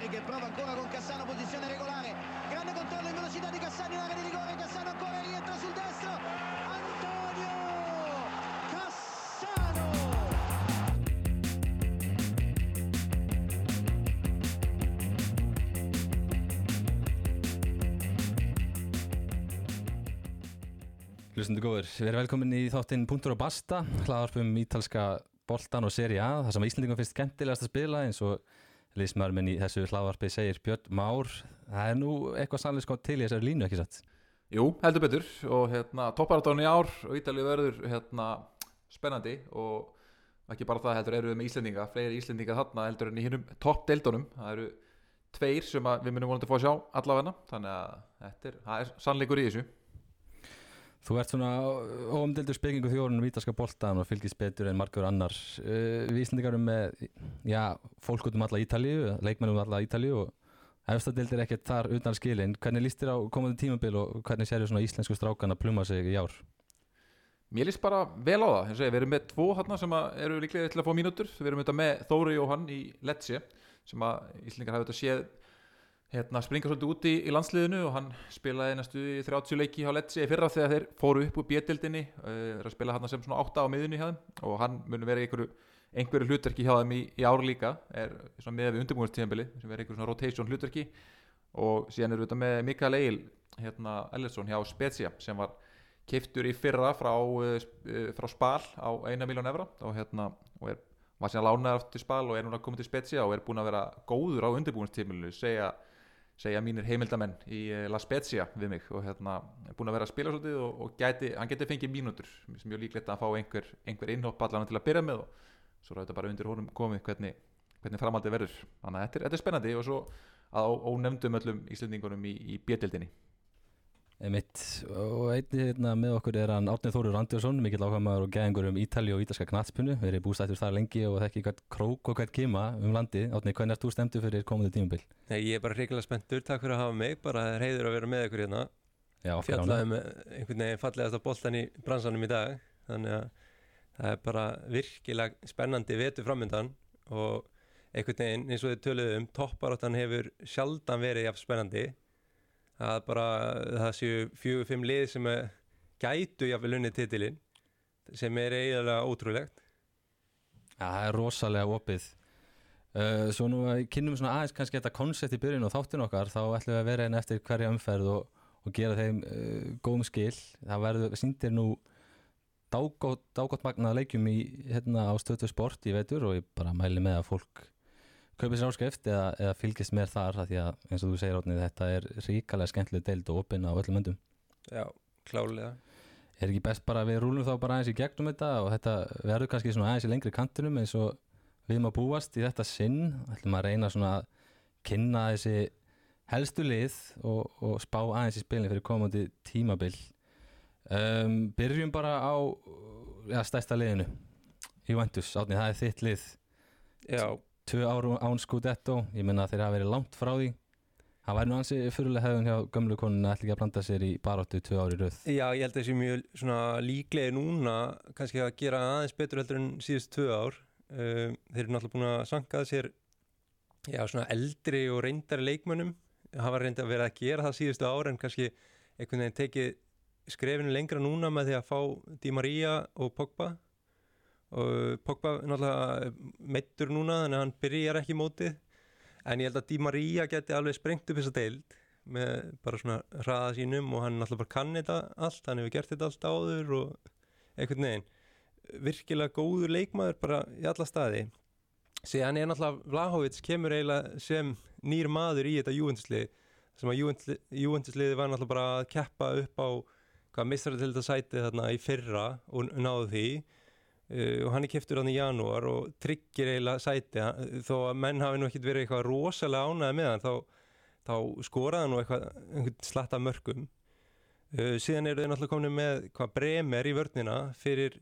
che prova ancora con Cassano, posizione regolare. Grande controllo in velocità di Cassano in area di rigore. Cassano ancora rientra sul destro. Antonio Cassano. Hlustundu góður, við erum velkomin í þáttinn Puntur og Basta, hlaðarpum ítalska boltan og seri A, það sem Íslandingum finnst skemmtilegast að spila eins og liðsmaður minn í þessu hlaðarpi segir Björn Már, það er nú eitthvað sannlega sko til í þessari línu ekki satt? Jú, heldur betur og hérna, topparatónu í ár og Ítalið verður hérna, spennandi og ekki bara það heldur eru við með Íslendinga, fleiri Íslendinga þarna heldur en í hinnum toppdeildunum, það eru tveir sem við munum vonandi að fá að sjá allavegna, þannig að þetta er, er sannleikur í þessu. Þú ert svona óumdeldur spekingu þjórnum ítalska boltan og fylgist betur en margur annar. Uh, við Íslandingar erum með, já, fólk út um alla Ítalíu, leikmennum um alla Ítalíu og efstadildir ekkert þar utan skilin. Hvernig líst þér á komandi tímabil og hvernig sér þér svona íslensku strákan að pluma sig í ár? Mér líst bara vel á það, við erum með tvo hérna sem eru líklega til að fá mínútur, við erum með Þóri og hann í Lecce sem að Íslandingar hafa þetta séð hérna, springa svolítið úti í, í landsliðinu og hann spilaði næstu 30 leiki Lecce í fyrra þegar þeir fóru upp úr bjettildinni uh, að spila hann sem svona 8 á miðunni hjá þeim og hann muni verið einhverju, einhverju hlutverki hjá þeim í, í ár líka er svona með við undirbúinustíðanbili sem verið einhverju svona rotation hlutverki og síðan eru við þetta með Mikael Egil hérna Ellersson hjá Spezia sem var keiftur í fyrra frá, uh, frá Spal á 1 miljón evra og hérna og er, var síðan lánaður aftur til Spal og er núna komið til Spezia og er búin að vera góður á undirbúinustíðanbili segja segja mínir heimildamenn í La Spezia við mig og hérna er búin að vera að spila svolítið og, og gæti, hann geti fengið mínútur sem mjög líklegt að fá einhver, einhver innhopp allan til að byrja með og svo er þetta bara undir honum komið hvernig, hvernig framaldið verður. Þannig að þetta er, þetta er spennandi og svo að ónefndum öllum íslendingunum í, í bjettildinni Mitt, og einni hérna, með okkur er hann Árnið Þórur Andjórsson, mikill ákvæmaður og gæðingur um Ítali og ítalska knatspunu, við erum bústættur þar lengi og þekki hvert krók og hvert kima um landi. Árnið, hvernig erst þú stemdu fyrir komandi tímabil? Nei, ég er bara hrigilega spenntur, takk fyrir að hafa mig, bara heiður að vera með ykkur hérna. Já, Fjallaði með einhvern veginn fallegast á boltan í bransanum í dag, þannig að það er bara virkilega spennandi vetu framöndan og einhvern veginn eins og þið töluðum um, topparáttan hefur sjaldan verið jafn spennandi að bara það séu fjögur, fimm lið sem gætu jáfnvel unnið titilinn sem er eiginlega ótrúlegt. Já, það er rosalega opið. Uh, Svo nú að kynum svona aðeins kannski þetta koncept í byrjun og þáttin okkar. Þá ætlum við að vera einn eftir hverja umferð og, og gera þeim uh, góðum skil. Það verður, síndir nú dágótt, dágótt magnað leikjum í hérna á stötu sport í veitur og ég bara mæli með að fólk kaupið sér áskrift eða, eða fylgist mér þar því að eins og þú segir átnið þetta er ríkalega skemmtileg deild og opinn á öllum öndum Já, klálega Er ekki best bara við rúlum þá bara aðeins í gegnum þetta og þetta verður kannski aðeins í lengri kantinum eins og við að búast í þetta sinn. Ætlum að reyna svona að kynna þessi helstu lið og, og spá aðeins í spilin fyrir komandi tímabil. Um, Byrjum bara á ja, stæsta liðinu. Juventus, átnið, það er þitt lið. Já tvö áru án Scudetto. Ég menna þeir hafa verið langt frá því. Það væri nú ansi fyrirlega hefðun hjá gömlu konuna ætla ekki að blanda sér í baróttu tvö ári rauð Já, ég held að þessi mjög svona líklegi núna kannski að gera aðeins betur heldur en síðust tvö ár. Um, þeir eru náttúrulega búin að sankaða sér já, svona eldri og reyndari leikmönnum. Hafa reyndi að vera að gera það síðustu ár en kannski einhvern veginn tekið skrefinu lengra núna með því að fá Di Maria og Pogba og Pogba náttúrulega meittur núna þannig að hann byrjar ekki mótið. En ég held að Di Maria geti alveg sprengt upp þessa deild með bara svona hraða sínum og hann náttúrulega bara kann þetta allt, hann hefur gert þetta allt áður og einhvern veginn. Virkilega góður leikmaður bara í alla staði. Síðan er náttúrulega Vlahovic kemur eiginlega sem nýr maður í þetta júvendislið sem að júvendisliði var náttúrulega bara að keppa upp á hvað mistrar til þetta sæti þarna í fyrra og náðu því Uh, og hann er kiptur hann í janúar og tryggir eiginlega sæti. Þó að menn hafi nú ekkert verið eitthvað rosalega ánæði með hann þá, þá skoraði hann nú eitthvað, slatta mörgum uh, síðan eru þau náttúrulega komin með hvað bremer í vörnina fyrir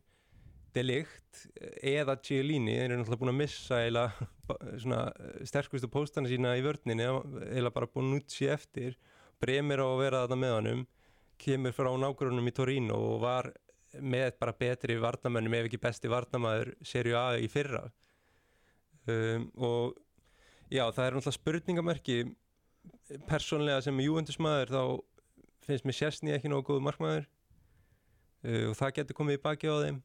delikt eða Cialini, þeir eru náttúrulega búin að missa eiginlega sterkustu póstana sína í vörnina eiginlega bara búin út sér eftir. Bremer á að vera þarna með hannum kemur frá nágrunum í Torino og var með bara betri varnamönnum ef ekki besti varnamæður serju A í fyrra. Um, og Já, það er náttúrulega spurningamerki. Persónlega sem Juventus maður þá finnst mér Sjessni ekki nógu góð markmaður. Uh, og það getur komið í baki á þeim.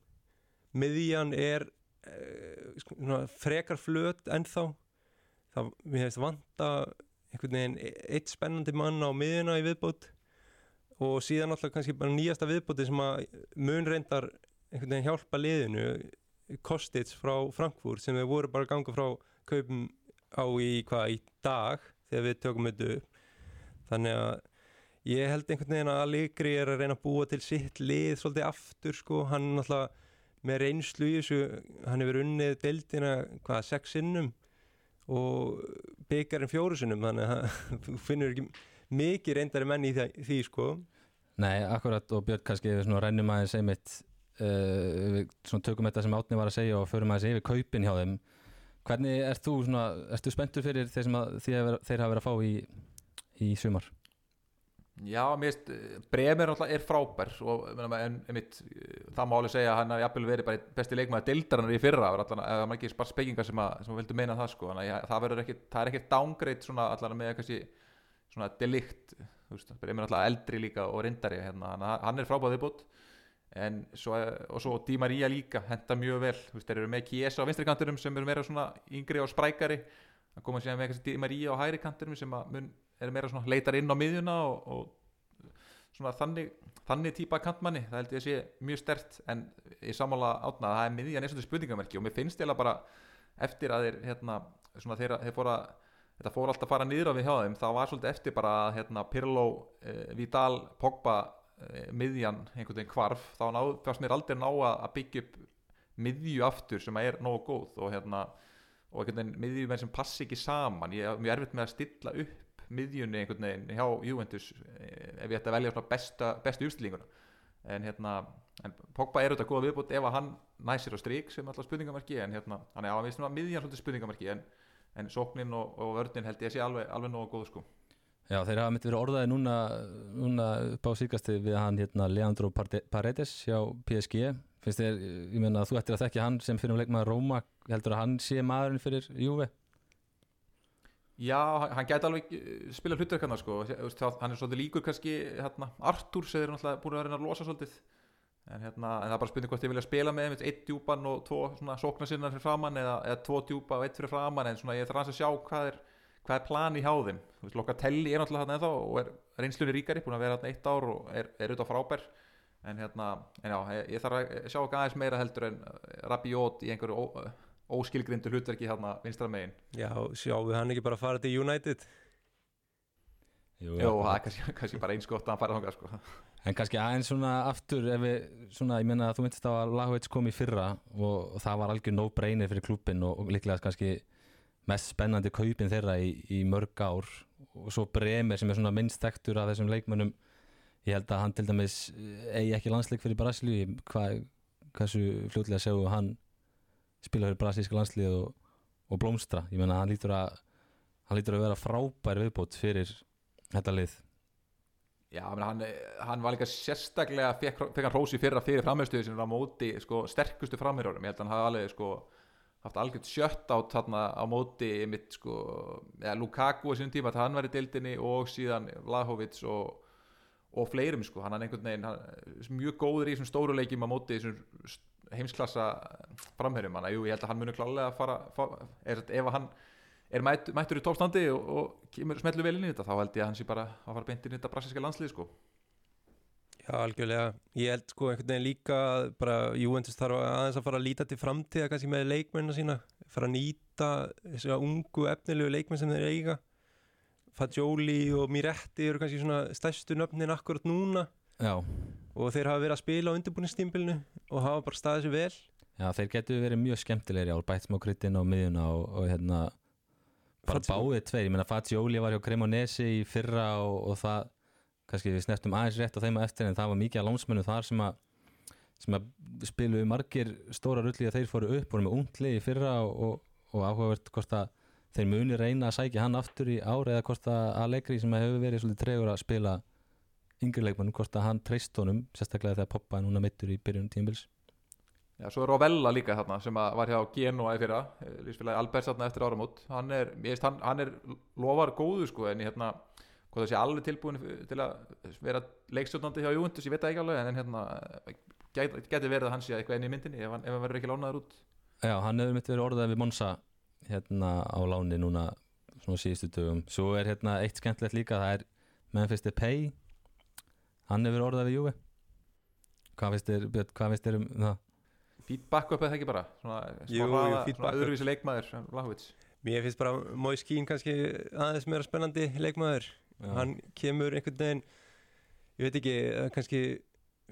Miðjan er uh, svona, frekar flöt ennþá. Það mér hefst vanta einhvern veginn e- eitt spennandi mann á miðjuna í viðbót og síðan alltaf kannski bara nýjasta viðbóti sem að mun reyndar einhvern veginn hjálpa liðinu Kostits frá Frankfurt sem við voru bara ganga frá kaupum á í hvað í dag þegar við tökum þetta upp. Þannig að ég held einhvern veginn að Allegri er að reyna að búa til sitt lið svolítið aftur sko, hann náttúrulega með reynslu í þessu, hann hefur unnið deildina hvað, sex sinnum og byggarinn fjóru sinnum þannig að finnur ekki mikið reyndari menn í því, því sko. Nei, akkurat og Björn kannski við svona rennum aðeins einmitt uh, við svona tökum þetta sem Átni var að segja og förum aðeins yfir kaupin hjá þeim. Hvernig ert þú svona, ertu spenntur fyrir þeir sem að, þeir, þeir hafa verið að fá í, í sumar? Já, mér veist, Bremer náttúrulega er frábær og meina, en, einmitt, það má alveg segja að hann har jafnvel verið bara einn besti leikmaður deildarinnar í fyrra. Allan, eða maður ekki spart spekingar sem, að, sem að vildu meina það sko, þannig að það verður ekki það er ekki downgrade svona allan með kannski svona delikt, er náttúrulega eldri líka og reyndari hérna, hann, er frábæðið bútt og svo Di Maria líka henda mjög vel, þeir eru með Kiesa á vinstri kanturum sem eru meira svona yngri og sprækari það koma síðan með Di Maria á hægri kanturum sem að mun er meira svona leitar inn á miðjuna og, og svona þannig, þannig típa kantmanni, það held ég að sé mjög stert en ég samála átna að það er miðjan eins og þetta spurningamerki og mér finnst ég bara eftir að þeir hérna, svona þeir, þeir fóra þetta fór alltaf að fara niður á við hjá þeim. Það var svolítið eftir bara hérna, Pirlo, eh, Vidal, Pogba eh, miðjan einhvern veginn kvarf þá náð, fannst mér aldrei ná að, byggja upp miðju aftur sem er nógu góð og hérna og einhvern veginn miðjumenn sem passi ekki saman. Ég er mjög erfitt með að stilla upp miðjunni einhvern veginn hjá Juventus eh, ef ég ætti að velja svona besta, bestu úrstilinguna en hérna en Pogba er auðvitað góða viðbútt ef að hann næsir á strík sem alltaf spurningamarki en hérna hann er á að við svona miðjan svolítið spurningamarki en, en sóknin og, og vörnin held ég að sé alveg, alveg nógu góð sko. Já, þeir hafa myndið verið orðaði núna, núna upp á síkasti við hann hérna Leandro Paredes hjá PSG finnst þér, ég meina þú ættir að þekkja hann sem fyrir um leikmaður Róma, heldur að hann sé maðurinn fyrir Júve? Já, hann gæti alveg eh, spila hlutverkarna sko, hann er svolítið líkur kannski hérna, Artur sem er náttúrulega búin að reyna að losa svolítið en, hérna, en það er bara spurning hvort þið vilja spila með einmitt eitt djúpan og tvo sóknarsinnar fyrir framann eða, eða tvo djúpa og eitt fyrir framann en svona, ég þarf að sjá hvað er, hvað er plan í hjá þeim. Lokatelli er náttúrulega hann eða og er reynslunni ríkari, búin að vera hann eitt ár og er, er auðvitað frábær. En, hérna, en já, ég, ég þarf að sjá ekki aðeins meira heldur en Rabiot í einhverju óskilgrindu hlutverki hérna vinstra megin. Já, sjáum við hann ekki bara að fara til United? Jú, Jó, það er kannski, kannski bara eins gott að hann fara þangað sko. En kannski aðeins svona aftur ef við, svona, ég menna að þú myndist á að Lahovits kom í fyrra og, og það var algjör no brainer fyrir klubin og, og líklega kannski mest spennandi kaupin þeirra í, í mörg ár. Og svo Bremer sem er svona minnstektur af þessum leikmönnum ég held að hann til dæmis eigi ekki landsleik fyrir Brasilíu. Hvað, hversu fljóðlega séu hann spila fyrir brasilíska landslið og, og blómstra, ég menna hann lítur að hann lítur að vera frábær viðbót fyrir þetta lið Já, hann, hann var líka sérstaklega fekk, fekk hann rósi fyrra fyrir framhjörstuði sem var á móti sko, sterkustu framhjörðurum ég held að hann hafi alveg sko, haft algjört sjött átt þarna á móti mitt, sko, eða Lukaku á sínum tíma að hann var í dildinni og síðan Vlahovic og, og fleirum sko, hann er einhvern veginn hann, mjög góður í þessum stóru leikjum á móti þessum heimsklassa jú, ég held að hann muni klálega að fara, fara er, ef hann er mætt, mættur í tópstandi og, og kemur smellu vel inn í þetta þá held ég að hann sé bara að fara beint inn í þetta brasilíska landslið sko. Já, algjörlega, ég held sko einhvern veginn líka bara Juventus þarf aðeins að fara að líta til framtíða kannski með leikmennina sína fara að nýta þessu ungu efnilegu leikmenn sem þeir eiga. Fagioli og Miretti eru kannski svona stærstu nöfnin akkurat núna. Já, og þeir hafa verið að spila á undirbúinistímbilinu og hafa bara staðið sér vel. Já þeir getur verið mjög skemmtilegri ár bætt smá kryttin á miðjuna og, og hérna bara báðið tveir, ég menna Fagioli var hjá Cremonesi í fyrra og, og það kannski við snertum aðeins rétt á þeim á eftir en það var mikið að lánsmennu þar sem að sem að spiluðu margir stóra rulli að þeir fóru upp, voru með ungli í fyrra og, og, og áhugavert hvort að þeir muni reyna að sækja hann aftur í ár eða hvort að Allegri sem hefur verið svolítið tregur að spila yngri leikmannum, hvort að hann treyst honum sérstaklega þegar poppa núna mittur í byrjun tímbils Já, svo er Rovella líka þarna sem var hjá Genoa í fyrra, lífsfélagi Albers þarna eftir áramót, hann er, veist, hann, hann er lofar góðu sko, en hérna hvað það sé alveg tilbúin til að vera leikstjórnandi hjá Juventus, ég veit það ekki alveg en hérna, geti, geti verið að hann sé eitthvað inn í myndinni ef hann, ef hann verður ekki lánaður út. Já, hann hefur mitt verið orðað við Monsa hérna á láni núna svona síðustu dögum. Svo er hérna eitt skemmtilegt líka það er Memphis Depay. Hann hefur orðað við Björn, hvað finnst þér um það? Feedback upp eða ekki bara? Svona, Jú, hraða, jú, svona öðruvísi leikmaður Vlahovic. Mér finnst bara Mói Skín kannski aðeins meira spennandi leikmaður. Já. hann kemur einhvern veginn ég veit ekki, kannski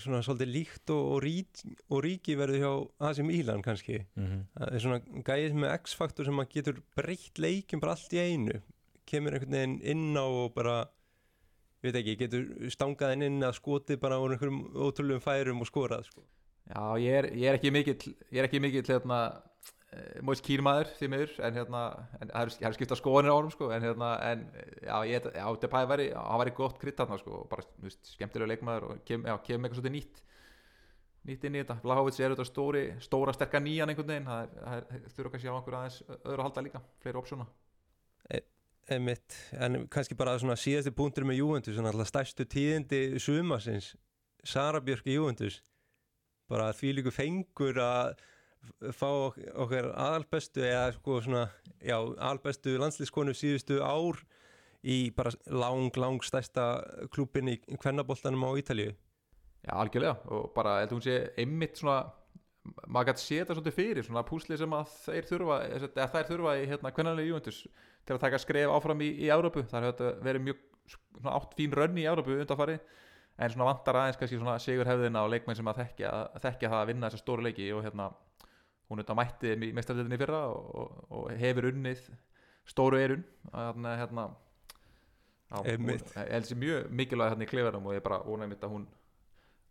svona svolítið líkt og, og, rík, og ríki verður hjá AC Milan kannski. Mm það er svona gæðið með X-faktor sem að getur breytt leikin bara allt í einu. Kemur einhvern veginn inn á og bara ég veit ekki, getur stangað inn að skoti bara úr einhverjum ótrúlegum færum og skorað sko. Já, ég er, ég er ekki mikill ég er ekki mikill hérna Móis kýrmaður því miður en hérna, en það það eru skipta skoðanir á honum sko, en hérna, en já, ég, já, Depay væri, hann væri gott krydd þarna sko, og bara, þú veist, skemmtilega leikmaður og kem, já, kemur eitthvað svolítið nýtt nýtt inn í þetta, Vlahovic er þetta stóri stóra sterka nýjan einhvern veginn það er- er- þurfa kannski á einhver aðeins öðru að halda líka, fleiri opsjóna Einmitt, en kannski bara svona síðasti punktur með Juventus, svona alltaf stærstu tíðindi sumasins, Sara Björk í Juventus, bara því líku fengur að fá ok- okkar aðalbestu eða sko svona, já, aðalbestu landslískonu síðustu ár í bara lang, lang stærsta klúbin í kvennaboltanum á Ítalíu. Já, algjörlega. Og bara, ég held að hún sé einmitt svona maður sé þetta svolítið fyrir svona púsli sem að þeir þurfa eða þær þurfa í hérna kvennanlega Juventus til að taka skref áfram í, í Európu það er verið mjög svona átt fín rönn í Európu undanfari en svona vantar aðeins kannski svona sigur hefðina og leikmenn sem að þekkja, þekkja það að vinna þessa stóru leiki og hérna hún þetta mætti þeim í meistarleitinni fyrra og, og, og hefur unnið stóru erun hérna, hérna sér mjög mikilvæg hérna í klefarum og ég bara ónæg mitt að hún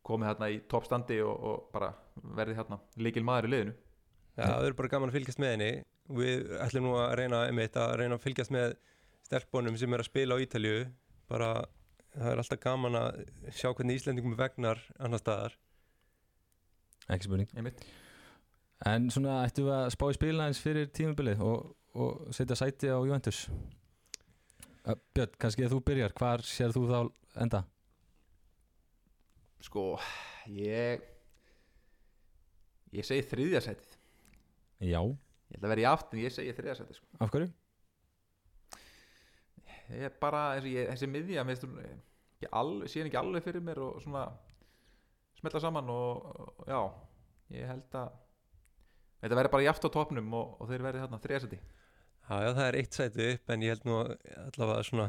komið hérna í toppstandi og, og bara verði hérna líkil maður í liðinu Já, það er bara gaman að fylgjast með henni. Við ætlum nú að reyna, einmitt, að reyna að fylgjast með stelpunum sem er að spila á Ítalíu. Bara, það er alltaf gaman að sjá hvernig Íslendingum vegnar annar staðar. ekki spurning einmitt. en svona ættum við að spá í spilina eins fyrir tímabilið og, og setja sæti á Juventus Björn, kannski að þú byrjar hvar sér þú þá enda? sko ég ég segi þriðja setið Já, ég ætla að vera í aft en ég segi þriðja setið sko. af hverju? Ég er bara þessi, þessi miðja mér finnst hún ekki alveg, fyrir mér og svona smetla saman og, og já, ég held að þetta verður bara jaft á topnum og, og þeir verði þarna setið Já, já, það er eitt sæti upp en ég held nú að allavega svona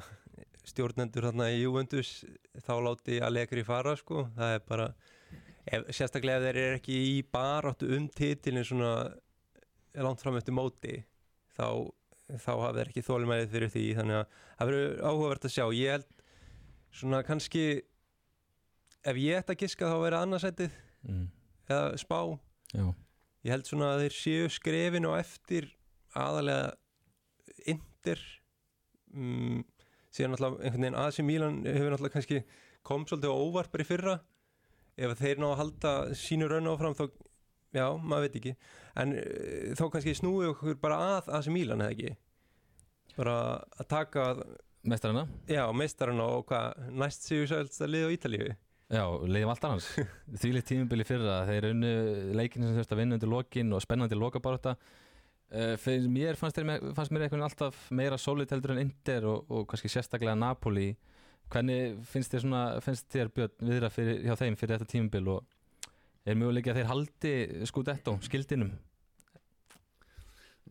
stjórnendur þarna í Juventus þá láti Allegri fara sko. Það er bara, ef, sérstaklega ef þeir eru ekki í baráttu um titilin svona langt fram eftir móti þá, þá hafa þeir ekki þólumæðið fyrir því þannig að það verður áhugavert að sjá. Ég held svona kannski ef ég ætti að giska þá verður annarsætið Mm. eða spá. Já, ég held svona að þeir séu skrefin og eftir aðalega Inter um, síðan náttúrulega einhvern veginn AC Milan hefur náttúrulega kannski kom svolítið á óvart bara í fyrra. Ef þeir ná að halda sínu raun áfram þá, já, maður veit ekki. En uh, þá kannski snúið okkur bara að AC Milan eða ekki? Bara að taka mestarana já, meistarana og hvað næst séu sælst að liða á Ítalíu? Já, leiðum alltaf hans Þvílið tímubili fyrra, þeir unnu leikinu sem þurft að vinna undir lokin og spennandi lokabarta uh, fyrir mér fannst, með- fannst mér eitthvað alltaf meira solid heldur en Inter og, og kannski sérstaklega Napoli. Hvernig finnst þér svona finnst þér Björn viðra fyrir, hjá þeim fyrir þetta tímubil og er mjöguleiki að þeir haldi Scudetto, skildinum?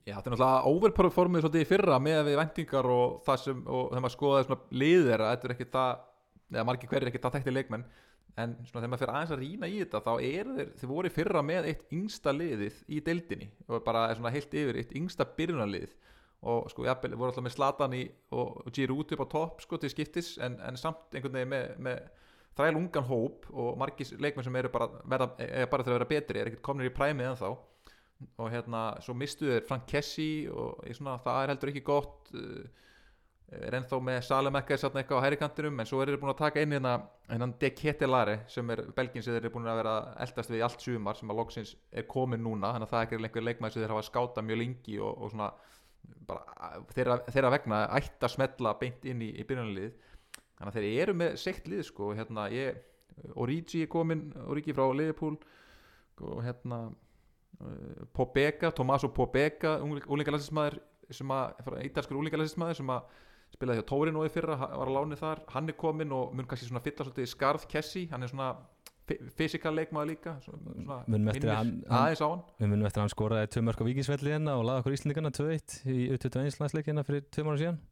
Já, þetta er náttúrulega overperformið svolítið í fyrra með við vendingar og það sem og þegar maður skoðaði svona liðir þeirra þetta er ekki það, eða margir hverjir ekki það þekkti leikmenn en svona þegar maður fyrir aðeins að rýna í þetta þá eru þeir, þeir voru í fyrra með eitt yngsta liðið í deildinni og bara svona heilt yfir eitt yngsta byrjunarlið. Og sko jafnvel voru alltaf með Zlatan í og, og Giroud upp á topp sko til skiptis en, en samt einhvern veginn með, með þræl ungan hóp og margir leikmenn sem eru bara, verða, er bara til að vera betri er ekkert komnir í præmið en þá og hérna svo mistu þeir Frank Kessi og svona, það er heldur ekki gott uh, er ennþá með Salemekka þarna eitthvað á hærikantinum en svo er þeir búin að taka inn hérna hennan De Ketelare sem er belgin sem þeir eru búin að vera eldast við í allt sumar sem að loksins er komin núna þannig að það er ekki einhver leikmaður sem þeir hafa skáta mjög lengi og, og svona bara þeirra, þeirra vegna ætti að smetla beint inn í, í byrjunarlið þannig að þeir eru með sekt lið sko hérna ég, Origi er komin Origi frá Liverpool og hérna uh, Pobega, Tomaso Pobega að, ítalskur úlingalæsismæður sem að spilaði hjá Tórinói fyrra, var að láni þar. Hann er komin og mun kannski svona fylla svolítið skarð Kessi, hann er svona fysikal leikmaður líka við munum eftir að hann skoraði tvö mörg á Víkisvelli hérna og laði okkur Íslandingana 2-1 í U21 landsleikina fyrir tvö mánu síðan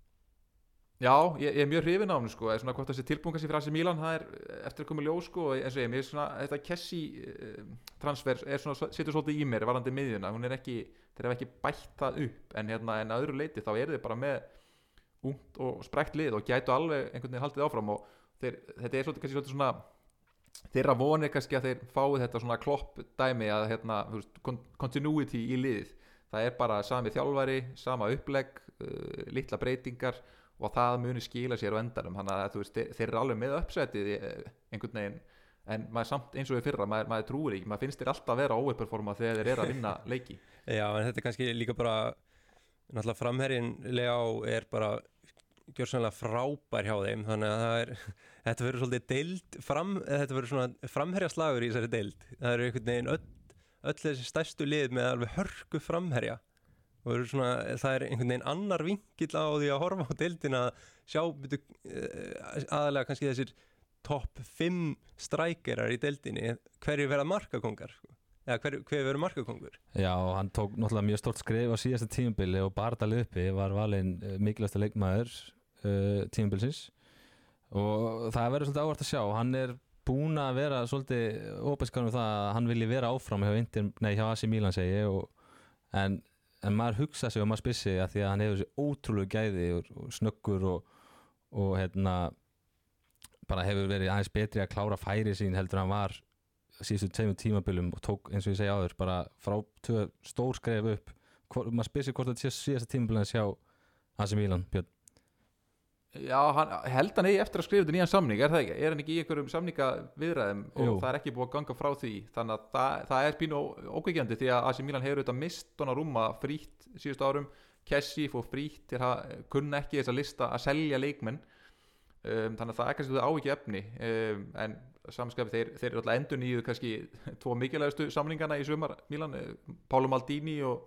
Já, ég, ég er mjög hrifin á hann sko, svona hvort þessi tilbúin kannski fyrir Asi Milan það er eftir að koma ljó sko eins og ég, mér er svona, þetta Kessi uh, transfer er svona, setur svolítið í mér varandi miðjuna, hún er ekki, þeir hef ekki bætt það upp, en hérna, en að öðru leiti þá er þið bara með ungt og sprekt lið og gætu alveg einhvern veginn haldið áfram og þeir, þetta er svolítið kannski svolítið svona þeirra vonir kannski að þeir fáið þetta svona klopp dæmi að hérna, continuity í lið það er bara sami þjálfari, sama upplegg uh, litla breytingar og það muni skila sér á endanum. Þannig að veist, þeir, þeir eru alveg með uppsetið einhvern veginn en maður samt eins og við fyrra, maður, maður trúir ekki. Maður finnst þeir alltaf að vera óeperforma þegar þeir eru að vinna leiki. Já, en þetta er kannski líka bara náttúrulega framherrin Leá er bara gjörsanlega frábær hjá þeim þannig að er, þetta verður svolítið deild fram, þetta verður svona framherja slagur í þessari deild. Það eru einhvern veginn öll, öll þessi stærstu lið með alveg hörku framherja og svona, það er einhvern veginn annar vingill á því að horfa á deildin að sjá byrju, eh, aðalega kannski þessir topp 5 strækjarar í deildinni hverju verða markakongar sko eða hver, hver verður markakongur? Já, hann tók náttúrulega mjög stort skrif á síðasta tímubili og Bardal uppi var valinn uh, mikilvægsta leikmaður uh, tímubilsins og það verður svolítið ávart að sjá. Hann er búin að vera svolítið óbæskan um það að hann vilji vera áfram hjá, Inter, nei, hjá Asi Milan segi en, en maður hugsa sig og maður spissi að því að hann hefur þessi ótrúlega gæði og, og snöggur og, og hérna bara hefur verið aðeins betri að klára færi sín heldur hann var síðustu tveimur tímabilum og tók eins og ég segja áður bara frá stór skref upp. Hvor, maður spyrir hvort þetta sé síðasta tímabilin að sjá Asi Milan, Björn Já, hann, held hann eigi eftir að skrifa þetta nýjan samning, er það ekki? Er hann ekki í einhverjum samninga viðræðum og Jú. það er ekki búið að ganga frá því þannig að það, það er pínu ókveikjandi því að AC Milan hefur auðvitað mist rúma frítt síðustu árum. Kessi fór frítt til að kunna ekki þessa lista að selja leikmenn. Um, þannig að það er kannski þetta á ekki efni um, en samanskapi þeir, þeir eru alltaf endur nýju kannski tvo mikilvægastu samlingana í sumar Milan, Pálo Maldini og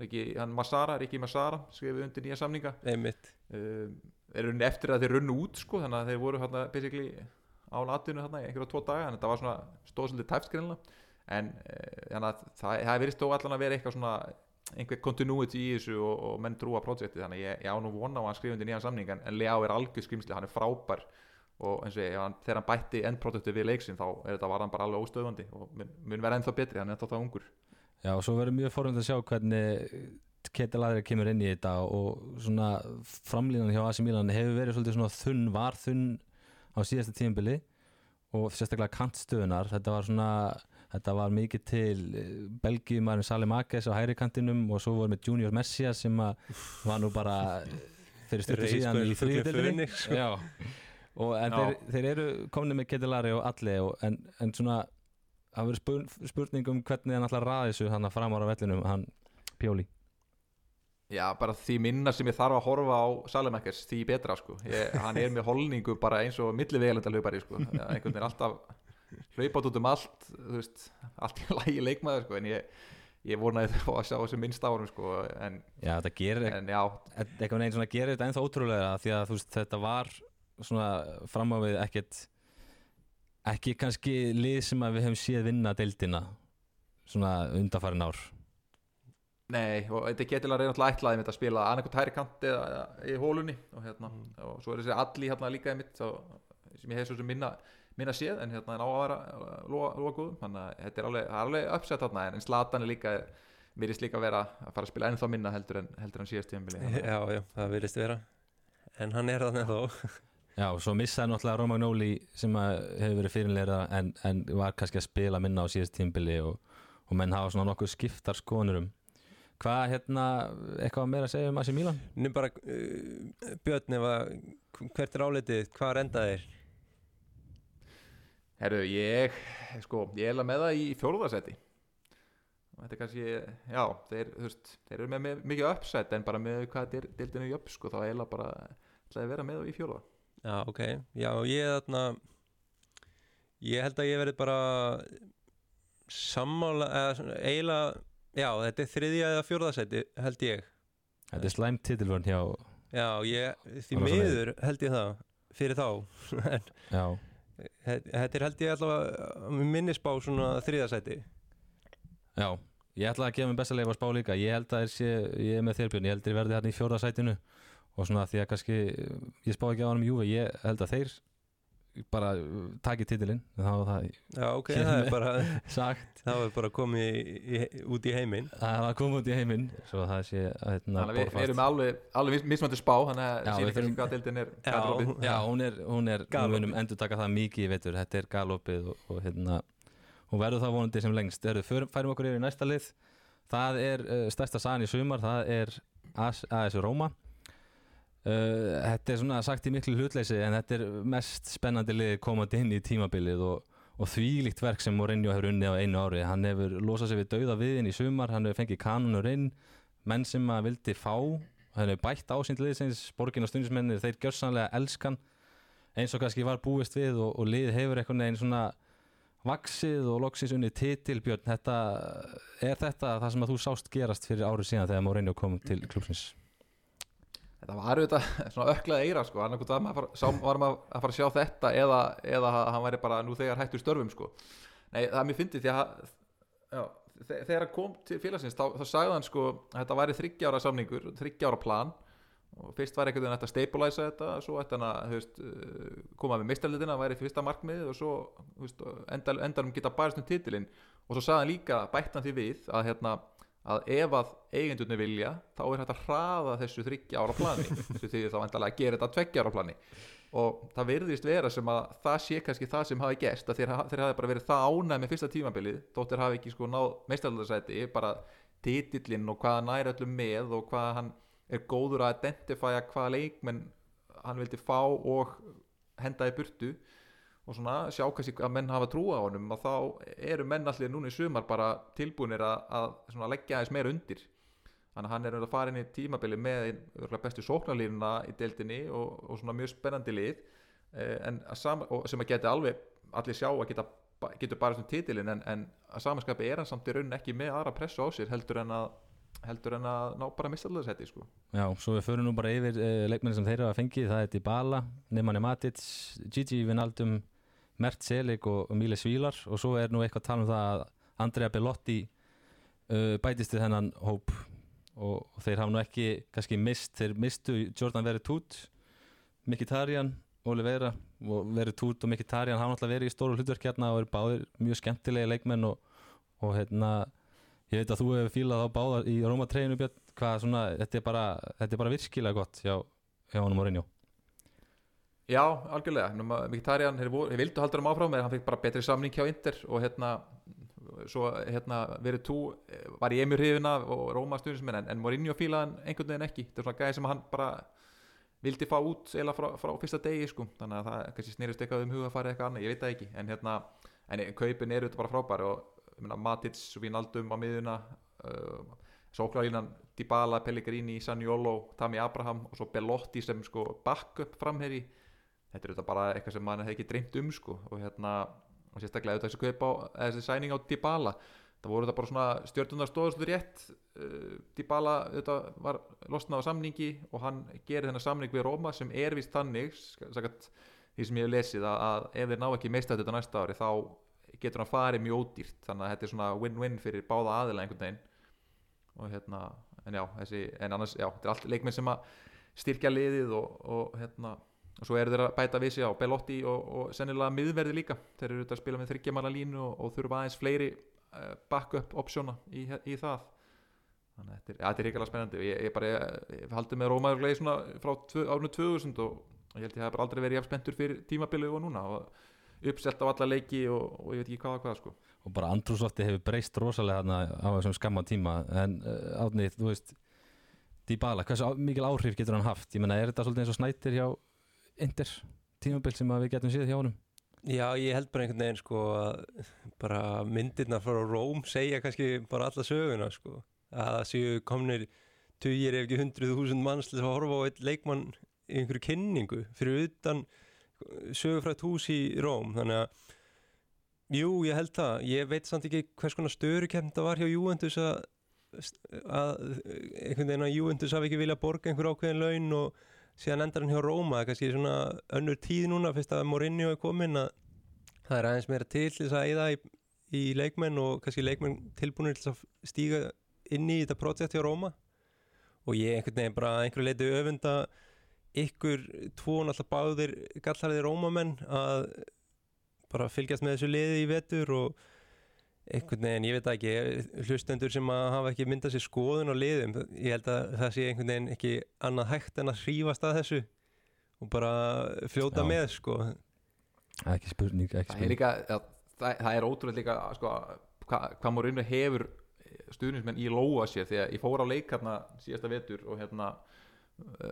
ekki, hann Massara, Riki Massara skrifið undir nýja samninga. Einmitt. Um, er rauninni eftir að þeir runnu út sko, þannig að þeir voru hérna basically án atvinnu hérna einhverja tvo daga þannig að það var svona stóðsöldi tæfskreinlega en e, þannig að það, það verið stó allan að vera eitthvað svona einhver continuity í þessu og, og menn trúa projekti þannig að ég, ég á nú vona á að skrifa undir nýjan samning en, en Leá er algjör skrimsli, hann er frábær. Og eins og ég, hann, þegar hann bætti endprodukti við leiksin þá er þetta var hann bara alveg óstöðvandi og mun, mun vera ennþá betri, hann er ennþá það ungur. Já, og svo verður mjög forund að sjá hvernig Ketilæðri kemur inn í þetta og svona framlínan hjá AC Milan hefur verið svolítið svona þunn, var þunn á síðasta tímabili og sérstaklega kantstöðunar, þetta var svona þetta var mikið til Belgiumærin Salim Akes á hægri kantinum og svo voru með Junior Messias sem var nú bara fyrir styrtu síðan í þriðdildinni sko. Og en þeir, þeir eru komni með Ketilæðri og allir og, en, en svona það spurn, spurning um hvernig hann að ræða þessu hann að framar á vellinum, hann Pjóli Já, bara því minna sem ég þarf að horfa á Salemakers, því betra sko. Ég, hann er með holningu bara eins og millivegalenda hlaupari sko, Já, einhvern veginn alltaf hlaupátt út um allt veist, allt í lagi leikmaður sko en ég, ég vonaði það að sjá þessu minnst árum sko en, Já, þetta gerir já, eitthvað neginn svona gerir þetta ennþá ótrúlega því að veist þetta var svona fram á við ekkert ekki kannski lið sem að við hefum séð vinna deildina svona undarfærin ár nei og þetta reyna alltaf ætlaði mitt að spila annarkot hæri kant eða eða í hólunni og hérna, og svo er þessi alli hérna líka mitt þá, sem ég hef svo sem minna minna séð en hérna en á að vera lofa, lofa góðum, þannig að þetta er alveg, er alveg uppsett þarna en Slatan er líka mér líka að vera að fara að spila ennþá minna heldur en, heldur en síðast tíðanbili já, já, það virðist vera. En hann er þannig þó Já, svo missaði náttúrulega Romagnoli sem að hefur verið fyrirleira en, en var kannski að spila minna á síðast tímbili og, og menn hafa svona nokkuð skiptar skoðunur um Hvað hérna, eitthvað meira að segja um AC Milan? Nú bara, uh, Björn, ef að, hvert er álitið, hvað renda þeir? Herru, ég, sko, ég er alveg með það í fjórðarsæti Þetta er kannski, já, þeir, þú veist, þeir eru með, með mikið uppsætt en bara með hvað er dildinu í upp, sko, þá eiginlega bara ætlaði að vera með það í fjórða Já, ok, já, ég er þarna, ég held að ég verði bara sammála, eða eiginlega, já, þetta er þriðja eða fjórðasæti, held ég. Þetta er slæmt titilvörn hjá, Já, ég, því miður held ég það, fyrir þá, Þetta er held ég allavega minnisbá svona þriðasæti já Ég ætla að gefa mér besta leif að spá líka. Ég held að sé, ég er með þérbjörn Ég held að þeir verði hérna í fjórða sætinu. Og svona því að kannski, ég spá ekki á hann um Júve Ég held að þeir bara uh, taki titilinn þá var það Já, ok, Hér það er bara sagt. það var bara komið í, í, út í heiminn. Það var komið út í heiminn svo það sé að hérna, við, erum alveg, alveg mis- mismandi spá Þannig að kannski þurfum- hvað dildin er Já. hvað er opið. Já, hún er, hún er við Galopið. munum endur taka það mikið í veitur þetta er galopið og, og hérna hún verður það vonandi sem lengst. Erðu, förum, færum okkur yfir í næsta lið. Það er uh, stærsta sagan í sumar það er AS, AS Roma uh, þetta er svona sagt í miklu hlutleysi en þetta er mest spennandi lið komandi inn í tímabilið og, og þvílíkt verk sem Mourinho hefur unnið á einu ári. Hann hefur losað sig við dauða viðin í sumar hann hefur fengið kanunur inn menn sem að vildi fá hann hefur bætt ásýnd liðsins borgin og stundismennir þeir gjörsanlega elskan eins og kannski var búist við og, og lið hefur einhvern veginn svona vaksið og loksins unni titilbjörn þetta, er þetta það sem að þú sást gerast fyrir árið síðan þegar Mourinho kom til klubsins Þetta var auðvitað svona öklaði eira sko. Annarkot var maður að fara, að sjá þetta eða, eða hann væri bara nú þegar hættur störfum sko. Nei, það er mér fyndið því að já, þe- þegar hann kom til félagsins þá, þá sagði hann sko að þetta væri þryggjára samningur, þryggjára plan. Og fyrst var einhvern veginn að stabilisa þetta svo ætti hann að veist, uh, koma með mistarlitina, væri fyrsta markmið og svo veist, endal, endanum geta barist um titilinn. Og svo sagði hann líka, bætt hann því við að hérna að ef að eigendurni vilja þá er hægt að hraða þessu þryggja ára plani. Þessu því þá endalega að gera þetta tveggja ára plani. Og það virðist vera sem að það sé kannski það sem hafi að þeir, þeir hafi bara verið það ánæg með fyrsta tímabilið þóttir hafi ekki sko náð meistaraldarsæti bara titillinn og hvað hann næri öllum með og hvað hann er góður að identifæja hvaða leikmenn hann vildi fá og henda í burtu og svona sjá kannski að menn hafa trúa á honum og þá eru menn allir núna í sumar bara tilbúinir að, að leggja aðeins meira undir þannig að hann er að fara inn í tímabili með bestu sóknarlínuna í deildinni og, og svona mjög spennandi lið eh, að sam, og sem að geti alveg allir sjá að geta getur bara svona titilin en, en að samanskapi er hann samt í raunin ekki með aðra pressu á sér heldur en að heldur en að ná bara mistaldagsæti sko. Já, svo við förum nú bara yfir uh, leikmenni sem þeir hafa fengið, það er Dybala Nemanja Matic, Gigi Vinaldum Mert Selig og, og Míle Svílar. Og svo er nú eitthvað að tala um það að Andrea Bellotti uh, bætist við þennan hóp. Og, og þeir hafa nú ekki kannski mist, þeir mistu Jordan Veretút Mkhitaryan, Oliveira og Veretút og Mkhitaryan hafa náttúrulega verið í stóru hlutverk hérna og eru báðir mjög skemmtilegi leikmenn og, og hérna ég veit að þú hefur fílað á báða í Róma treyinu Björn, hvað svona, þetta er bara, þetta er bara virkilega gott hjá, hjá honum Mourinho Já, algjörlega, þeir, voru- þeir vildu haldur hann áfram en hann fekk bara betri samning hjá Inter og hérna svo hérna verið tú var í emjur hrifina og Róma stundismenn en, en Mourinho fílaði hann einhvern veginn ekki. Þetta er svona gæði sem hann bara vildi fá út eða frá, frá fyrsta degi sko. Þannig að það kannski snýrist eitthvað um huga að fara eitthvað annað, ég veit það ekki. En hérna, en kaupin eru þetta bara frábæri og ég meina, Matic, Vinaldum á miðuna uh, Sóklarlínan Dybala, Pellegrini, Saniolo Tami Abraham og svo Bellotti sem sko backup framherri þetta er þetta bara eitthvað sem mann hefði ekki dreymt um sko. Og hérna og sérstaklega auðvitað þessi kaup á þessi sæning á Dybala. Það voru þetta bara svona stjórnunar stóðastu rétt. Uh, Dybala auðvitað var losnað á samningi og hann gerir þennan samning við Róma sem er vist þannig sakat, því sem ég hef lesið að, að ef þeir ná ekki meista þetta næsta ári þá getur hann farið mjög ódýrt. Þannig að þetta er svona win-win fyrir báða aðila einhvern veginn. Og hérna en já, þessi, en annars, já, þetta er allt leikmenn sem að styrkja liðið og, og hérna og svo eru þeir að bæta við sig á Belotti og, og sennilega miðverði líka. Þeir eru auðvitað að spila með þryggjamanna línu og, og þurfa aðeins fleiri uh, backup optiona í, í það. Þannig að þetta er, þetta ríkilega spennandi. Ég, ég ég, ég haldi með Rómaður frá árinu 2000 og ég held ég hef aldrei verið jafn spenntur fyrir tímabilið og núna. Og uppselt á alla leiki og, og ég veit ekki hvað og hvað sko. Og bara andrúslotti hefur breyst rosalega á þessum skamma tíma. En uh, átni, þú veist Dybala, hversu á- mikil áhrif getur hann haft? Ég menna, er þetta svolítið eins og snættir hjá Inter tímabil sem við getum séð hjá honum. Já, ég held bara einhvern veginn sko að bara myndirnar frá Róm segja kannski bara alla söguna sko. Að það séu komnir tugir ef ekki hundruð þúsund manns til að horfa á eitt leikmann í einhverju kynningu fyrir utan sögufrætt hús í Róm. Þannig að jú, ég held það. Ég veit samt ekki hvers konar störu það var hjá Juventus að, að einhvern veginn að Juventus hafi ekki viljað borga einhver ákveðin laun og síðan endar hann hjá Róma það er kannski svona önnur tíð núna fyrst að Mourinho er komin að það er aðeins meira til þess að eyða í, í leikmenn og kannski leikmenn tilbúinir til að stíga inn í þetta projekt hjá Róma. Og ég einhvern veginn bara einhverju leiti öfunda ykkur tvo náttúrulega báðir gallharðir Rómamenn að bara fylgjast með þessu liði í vetur og einhvern veginn, ég veit ekki hlustendur sem að hafa ekki myndað sér skoðun á liðum, ég held að það sé einhvern veginn ekki annað hægt en að hrífast að þessu og bara fljóta Já. með sko ekki spurning, ekki það er spurning líka það, það er ótrúlega líka sko, hvað hva Mourinho hefur stuðnismenn í lóa sér því að ég fór á leik hérna síðasta vetur og hérna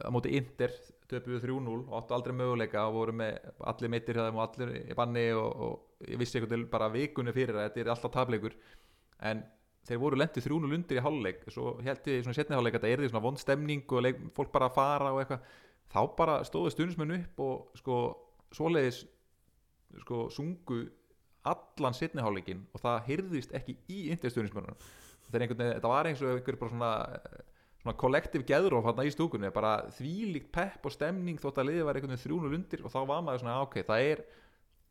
á móti Inter töpuðu 3-0 og áttu aldrei möguleika og voru með allir meittir hjá þeim og allir í banni og, og ég vissi einhvern veginn bara vikunni fyrir að þetta er alltaf tableikur en þeir voru lendið 3-0 undir í hálfleik. Svo held ég í svona setni hálfleik að þetta er því svona vond stemning og leik, fólk bara að fara og eitthvað. Þá bara stóðu stuðnismenn upp og sko svoleiðis sko sungu allan setni hálfleikin og það hyrðist ekki í einhvern veginn- þetta var eins og einhver bara svona svona kollektiv geðróf hann í stúkunni bara þvílíkt pepp og stemning þótt að liðið var einhvern veginn þrjúnul undir og þá var maður svona "Ah, ok, það er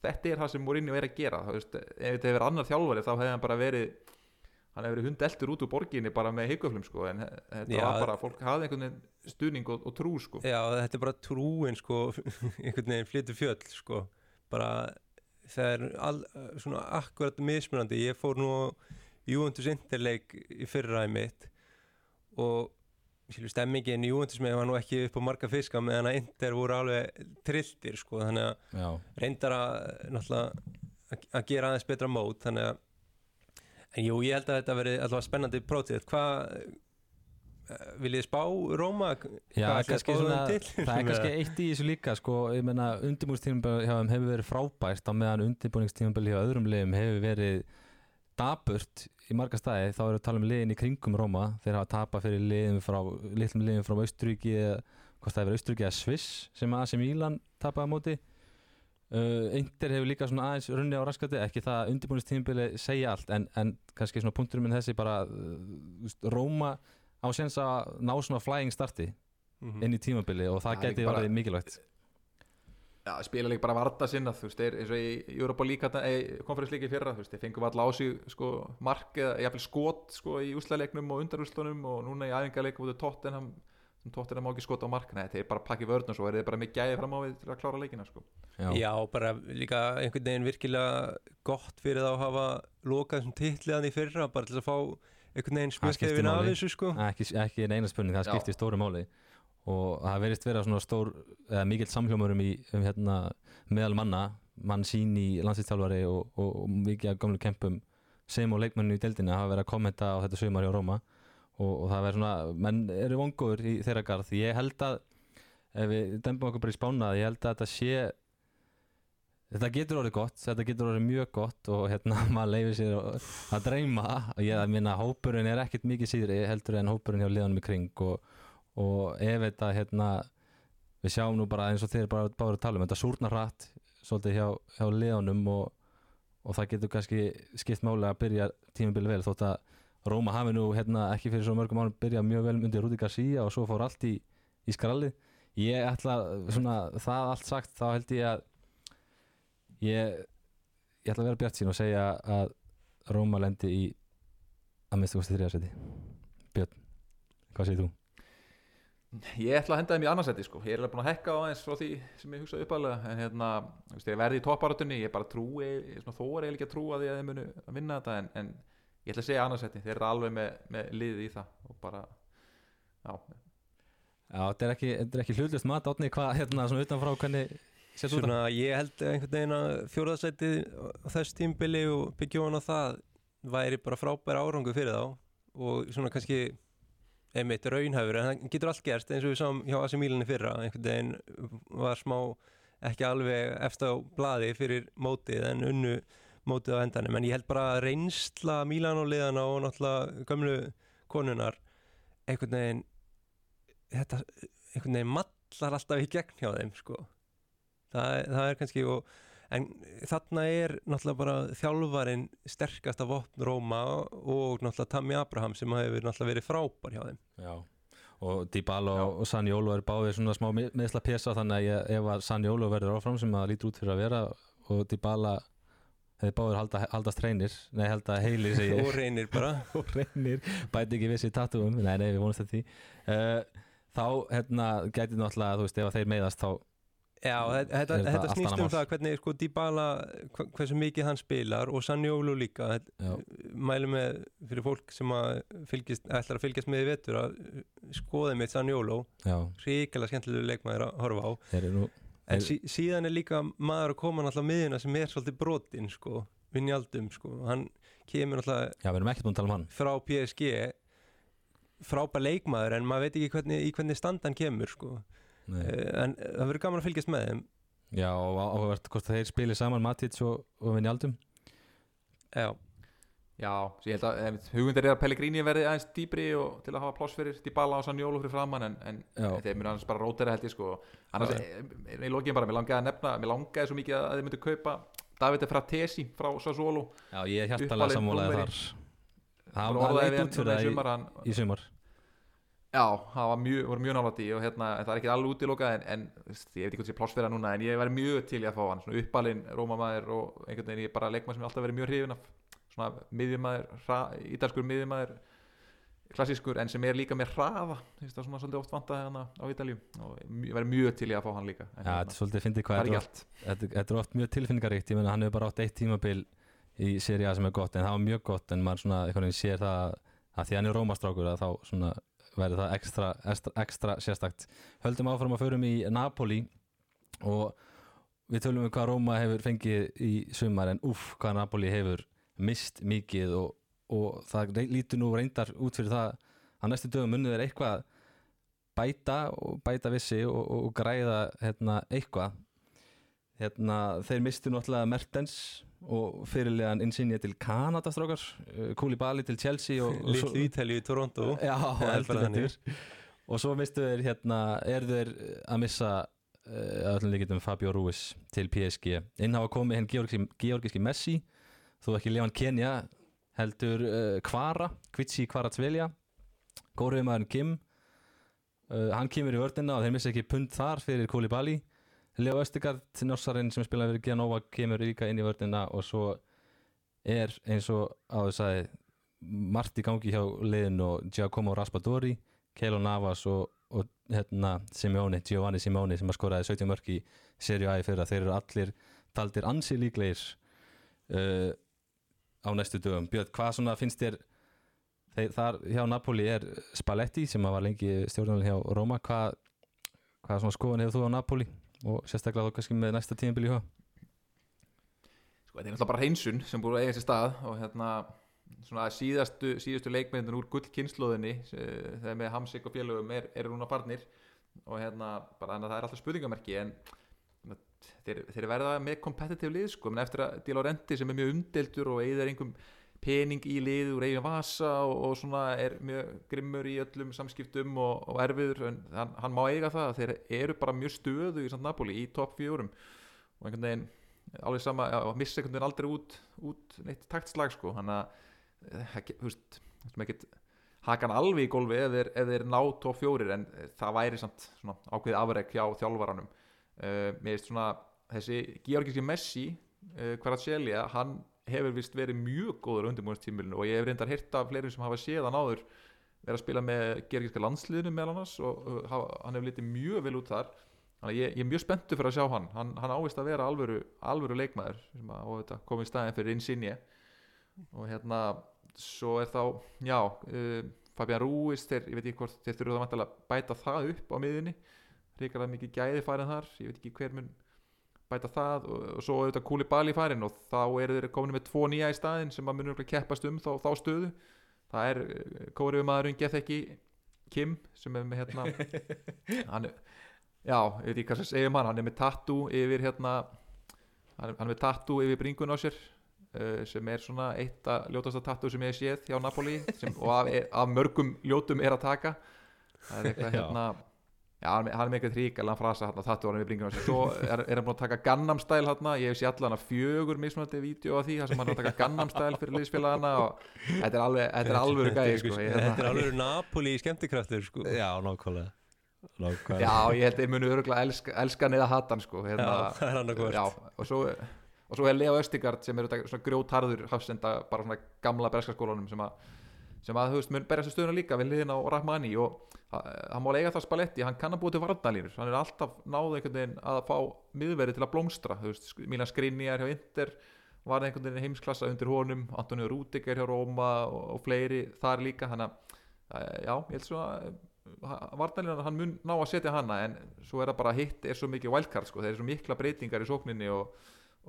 þetta er það sem Mourinho er að gera. Það, veist, ef þetta hefur verið annar þjálfari þá hefði hann bara verið hann hefur verið hundeltur út úr borginni bara með heikuflum sko en þetta Já. var bara, fólk hafði einhvern veginn stuðning og, og trú sko. Já, þetta er bara trúin sko, einhvern veginn flytur fjöll sko, bara það er all, svona akkurat mismunandi, ég fór nú Juventus Interleik í fyrraði mitt og skilur stemmingin í Juventus með var nú ekki upp á marga fiska meðan að Inter voru alveg trilltir sko, þannig að já, reyndar að náttúrulega að- gera aðeins betra mót þannig að en jú, ég held að þetta verði allavega spennandi prótið hvað eh, viljið spá Róma? Já, kannski svona, það er kannski eitt í þessu líka sko, ég menna þeim hefur verið frábært á meðan undirbúningstímabil hjá öðrum liðum hefur verið daburt í marga staði, þá erum við að tala um liðin í kringum Róma, þeir hafa tapað fyrir liðum frá, litlum liðum frá Austuríki eða hvort það hefur Austuríki eða Sviss sem AC Milan tapaði á móti uh, Inter hefur líka svona aðeins runni á raskati, ekki það að undirbúningstímabili segja allt, en, en kannski svona punkturinn minn þessi bara uh, Róma á séns að ná svona flying starti Mhm. inn í tímabili og það Það geti orðið mikilvægt Já, spila líka bara varta sinna þú veist, þeir, eins og í Europa líka konferens líka í fyrra, þú veist, þeir fengum alltaf á sig sko, mark eða jafnvel skot sko, í úslaleiknum og undarúslunum og núna í æfingarleikum af Tottenham Tottenham má ekki skota á mark, nei, þeir bara pakki vörn og svo er þeir bara með gæði fram á við til að klára leikina sko. Já, bara líka einhvern veginn virkilega gott fyrir þá að hafa lokað þessum titliðan í fyrra bara til að fá einhvern veginn Það skiptir smjöskefin af þessu sko. Ekki, ekki eina spurning, það Já. skiptir stóru máli og það verðist vera svona stór eða mikill samhljómurum í um, hérna, meðal manna, mann sín í landslýstjálfari og, og, og mikið af gamlu kempum sem og leikmennu í deildina hafa verið að kommenta á þetta sumar hjá Róma. Og, og það verður svona, menn eru vongóður í þeirra garð, ég held að ef við dembum okkur bara í spána ég held að þetta sé þetta getur orðið gott, þetta getur orðið mjög gott og hérna maður leifir sér að dreyma. Og ég að minna hópurinn er ekkert mikið síðri heldur en hópurinn hjá liðanum í kring og, og ef þetta hérna við sjáum nú bara eins og þeir bara báður að tala um þetta súrnar hratt svolítið hjá, hjá liðanum og, og það getur kannski skipt máli að byrja tímabili vel þótt að Róma hafi nú hérna ekki fyrir svo mörgum árum byrjað mjög vel undir Rúdi Garcia og svo fór allt í, í skralli ég ætla svona það allt sagt þá held ég að ég, ég ætla að vera bjart sín og segja að Róma lendi í að minnstu kosti þriðarsæti Björn, hvað segir þú? Ég ætla að henda þeim í annarsætti sko. ég er alveg búin að hekka á aðeins frá því sem ég hugsaði uppalega en hérna, þú veist, ég verði í topparatunni ég bara trúi, ég svona þóra eiginlega ekki að trúa því að þeir munu að vinna þetta en, en ég ætla að segja annarsætti, þeir eru alveg með, með liðið í það og bara já, Já, þetta er ekki, er ekki hlutlust mat átni hvað hérna svona utanfrá hvernig sett út af? Svona ég held einhvern veginn að fjóraðsætið á þess tímbili og byggja ofan á það væri bara frábæra árangu fyrir þá og svona kannski einmitt raunhæfur en það getur allt gerst eins og við sáum hjá Milan í fyrra einhvern veginn var smá ekki alveg eftir á blaði fyrir mótið en unnu mótið á endanum. En ég held bara að reynsla Milan og liðana og náttúrulega gömlu konunar einhvern veginn þetta einhvern veginn mallar alltaf í gegn hjá þeim sko. Það, það er kannski og, en þarna er náttúrulega bara þjálfarin sterkasta vopn Róma og náttúrulega Tammy Abraham sem hefur náttúrulega verið frábær hjá þeim. Já, og Dybala og, Sanjólo er báðir svona smá meðsla pesa þannig að ég, ef að Sanjólo verður áfram sem það lítur út fyrir að vera og Dybala hefði báðir halda, haldast reynir nei, halda heilir segi og reynir bara. Og reynir, bæti ekki vissi tattúum nei, nei, við vonumst þetta því. Uh, þá, hérna, gæti náttúrulega þú veist, ef að þeir meiðast þá Já, þetta, Er þetta, snýst um það hvernig sko Dybala, hversu mikið hann spilar og Sanjólu líka. Já, mælu með fyrir fólk sem fylgist, ætlar að fylgjast með í vetur að uh, skoða mitt Sanjólu ríkilega skemmtilegu leikmaður að horfa á. Eru nú en Þeir- sí, síðan er líka maður að koma náttúrulega miðuna sem er svolítið brotinn sko, Vinjaldum sko, hann kemur tala um frá PSG frábær leikmaður en maður veit ekki hvernig, í hvernig stand hann kemur sko. Nei. Eh, en það verður gaman að fylgjast með þeim. Já, og áhugavert hvort þeir spili saman Matic og, og Vinjaldum. Já, Já, ég held að einmitt, hugmyndir er að Pellegrini verði aðeins dýbri og til að hafa pláss fyrir Dybala og Sanjólu fyrir framann en, en þeir munu annars bara rótera held ég sko. Annars, Já. e, e, í lokin bara, mér langaði að nefna mér langaði svo mikið að þeir myndu kaupa Davide Fratesi frá Sassuolo. Já, ég er hjartalega númeri. þar. Það Bara það orðaði leit við út fyrir það í sumar, í, hann, í sumar Já, það var mjög, voru mjög nálægt í og hérna, en það er ekki alveg útilokað en, en þú veist, ég veit ekki hvort sé pláss fyrir hann núna en ég væri mjög til í að fá hann, svona uppalinn rómamaður og einhvern veginn ég er bara leikmaður sem ég alltaf verið mjög hrifin af svona miðjumæður, ítalskur miðjumæður klassískur en sem er líka með hraða það er svona svolítið oft vantaði hann á Ítalju og ég væri mjög til í að fá hann líka en já, hérna, þetta er svolítið fyndið hvað þetta er oft- mjög tilfinningaríkt ég meina hann hefur bara átt eitt tímabil í seri A sem er gott en það var mjög gott en maður svona einhvern veginn sér það að því hann er rómastrákur að þá svona verður það ekstra, ekstra, ekstra sérstakt. Höldum áfram að förum í Napoli og við tölum um hvað Róma hefur fengið í sumar en uff hvað Napoli hefur mist mikið og, og það lítur nú reyndar út fyrir það að næstu dögum munið er eitthvað bæta og bæta vissi og, og, og græða hérna, eitthvað. Hérna, þeir mistu náttúrulega Mertens og fyrirlegan Insigne til Kanada strákar, Koulibaly til Chelsea litlu Ítalíu í Toronto. Já, heldur betur. Og svo mistu þeir hérna er þeir að missa uh, öllum líkitum Fabio Ruiz til PSG inn hafa komið henn georgiski, Messi þó ekki Levan Kenya heldur uh, Kvara Kvitsi Kvaratsvelja góriðumæðurinn Kim. Uh, hann kemur í vördina og þeir missa ekki pund þar fyrir Koulibaly Leo Östegard Norsarinn sem spilaði fyrir Genova kemur líka inn í vördina og svo er eins og á þess að margt í gangi hjá liðin og Giacomo Raspadori Keilo Navas og, og hérna, Simeone, Giovanni Simeone sem að skoraði 17 mörg í Serie A í fyrra. Þeir eru allir taldir ansi líklegir uh, á næstu dögum. Björn, hvað svona finnst þér þeir, þar hjá Napoli er Spalletti sem að var lengi stjórnarinn hjá Roma. Hvað, hvað svona skoðan hefur þú á Napoli og sérstaklega þá kannski með næsta tímabil í huga. Sko, þetta er náttúrulega bara hreinsun sem búið að eiga sér stað og hérna svona síðastu, síðustu leikmyndin úr gullkynnslóðinni þegar með Hamsik og félögum er, eru núna farnir. Og hérna bara þannig að það er alltaf spurningamerki en þeir, þeir verða með competitive lið sko, menn eftir að Di Laurenti sem er mjög umdeldur og eigðar einhverjum pening í lið úr eigin vasa og, og svona er mjög grimmur í öllum samskiptum og, og erfiður en hann, hann má eiga það að þeir eru bara mjög stöðu í samt Napoli í topp fjórum. Og einhvern veginn alveg sama, já, missa einhvern veginn aldrei út, út neitt taktslag sko. Hann að, eh, þú veist veist, ekkert haka hann alveg í gólfi þeir, ef þeir ná topp fjórir en eh, það væri samt svona ákveðið afreg hjá þjálfaranum. Uh, mér veist svona þessi Georgiski Messi uh, Kvaratskhelia, hann hefur vist verið mjög góður undirbúinstímilinu og ég hef reyndar hirt af fleirum sem hafa séð hann áður vera að spila með Georgiska landsliðinu meðal annars og uh, hafa, hann hefur litið mjög vel út þar. Þannig að ég, ég er mjög spenntu fyrir að sjá hann. Hann, hann ávist að vera alvöru, alvöru leikmaður sem að auðvitað, kom í staðin fyrir Insigne. Og hérna svo er þá, já uh, Fabian Ruiz, þeir, ég veit ekki hvort þeir þurfa að bæta það upp á miðunni ríkar það mikið gæði færið þar. Ég veit ekki hver mun bæta það og, og svo auðvitað Kúli Bali farin og þá eru þeir komin með tvo nýja í staðin sem að munum örugglega keppast um þá, þá stöðu. Það er kóriðu maðurinn Gethekki Kim sem er með hérna hann er já, ég veit ekki hvað sem segjum hann hann er með tattoo yfir hérna hann er, með tattoo yfir bringun á sér uh, sem er svona eitt að ljótasta tattoo sem ég hef séð hjá Napoli sem, og af, af mörgum ljótum er að taka. Það er eitthvað hérna Já, hann er með- hann eitthvað þríkalan frasa hérna, tattoo hann við bringun á sér svo er, er hann búin að taka Gangnam Style hérna, ég hef séð allan að fjögur mismunandi vídeo af því, þar sem hann er að taka Gangnam Style fyrir liðsfélagana og þetta er alveg, þetta er alveg gæði sko, Þetta er alveg Napoli í skemmtikraftur sko. Já, nákvæmlega. Nákvæmlega. Já, ég held að ég muni örgulega elska, elska neða hatan sko, hérna, Já, það er annað Já, og svo, og svo er Leo Östigard sem er þetta svona grjótarður hafsenda bara svona gamla breska skólanum sem að sem að, þú veist, mun berjast í stöðuna líka við liðin á Rahmani og ha- hann má eiga það spaletti, hann kann að búa til varnalínur hann er alltaf náðu einhvern veginn að fá miðverði til að blómstra, þú veist, Milan Skriniar hjá Inter var einhvern veginn heimsklassa undir honum, Antonio Rúdiger hjá Róma og, og fleiri þar líka hann að, já, ég held svo að varnalínan, hann mun ná að setja hana en svo er það bara hitt er svo mikið wildcard sko, þeir eru svo mikla breytingar í sókninni og,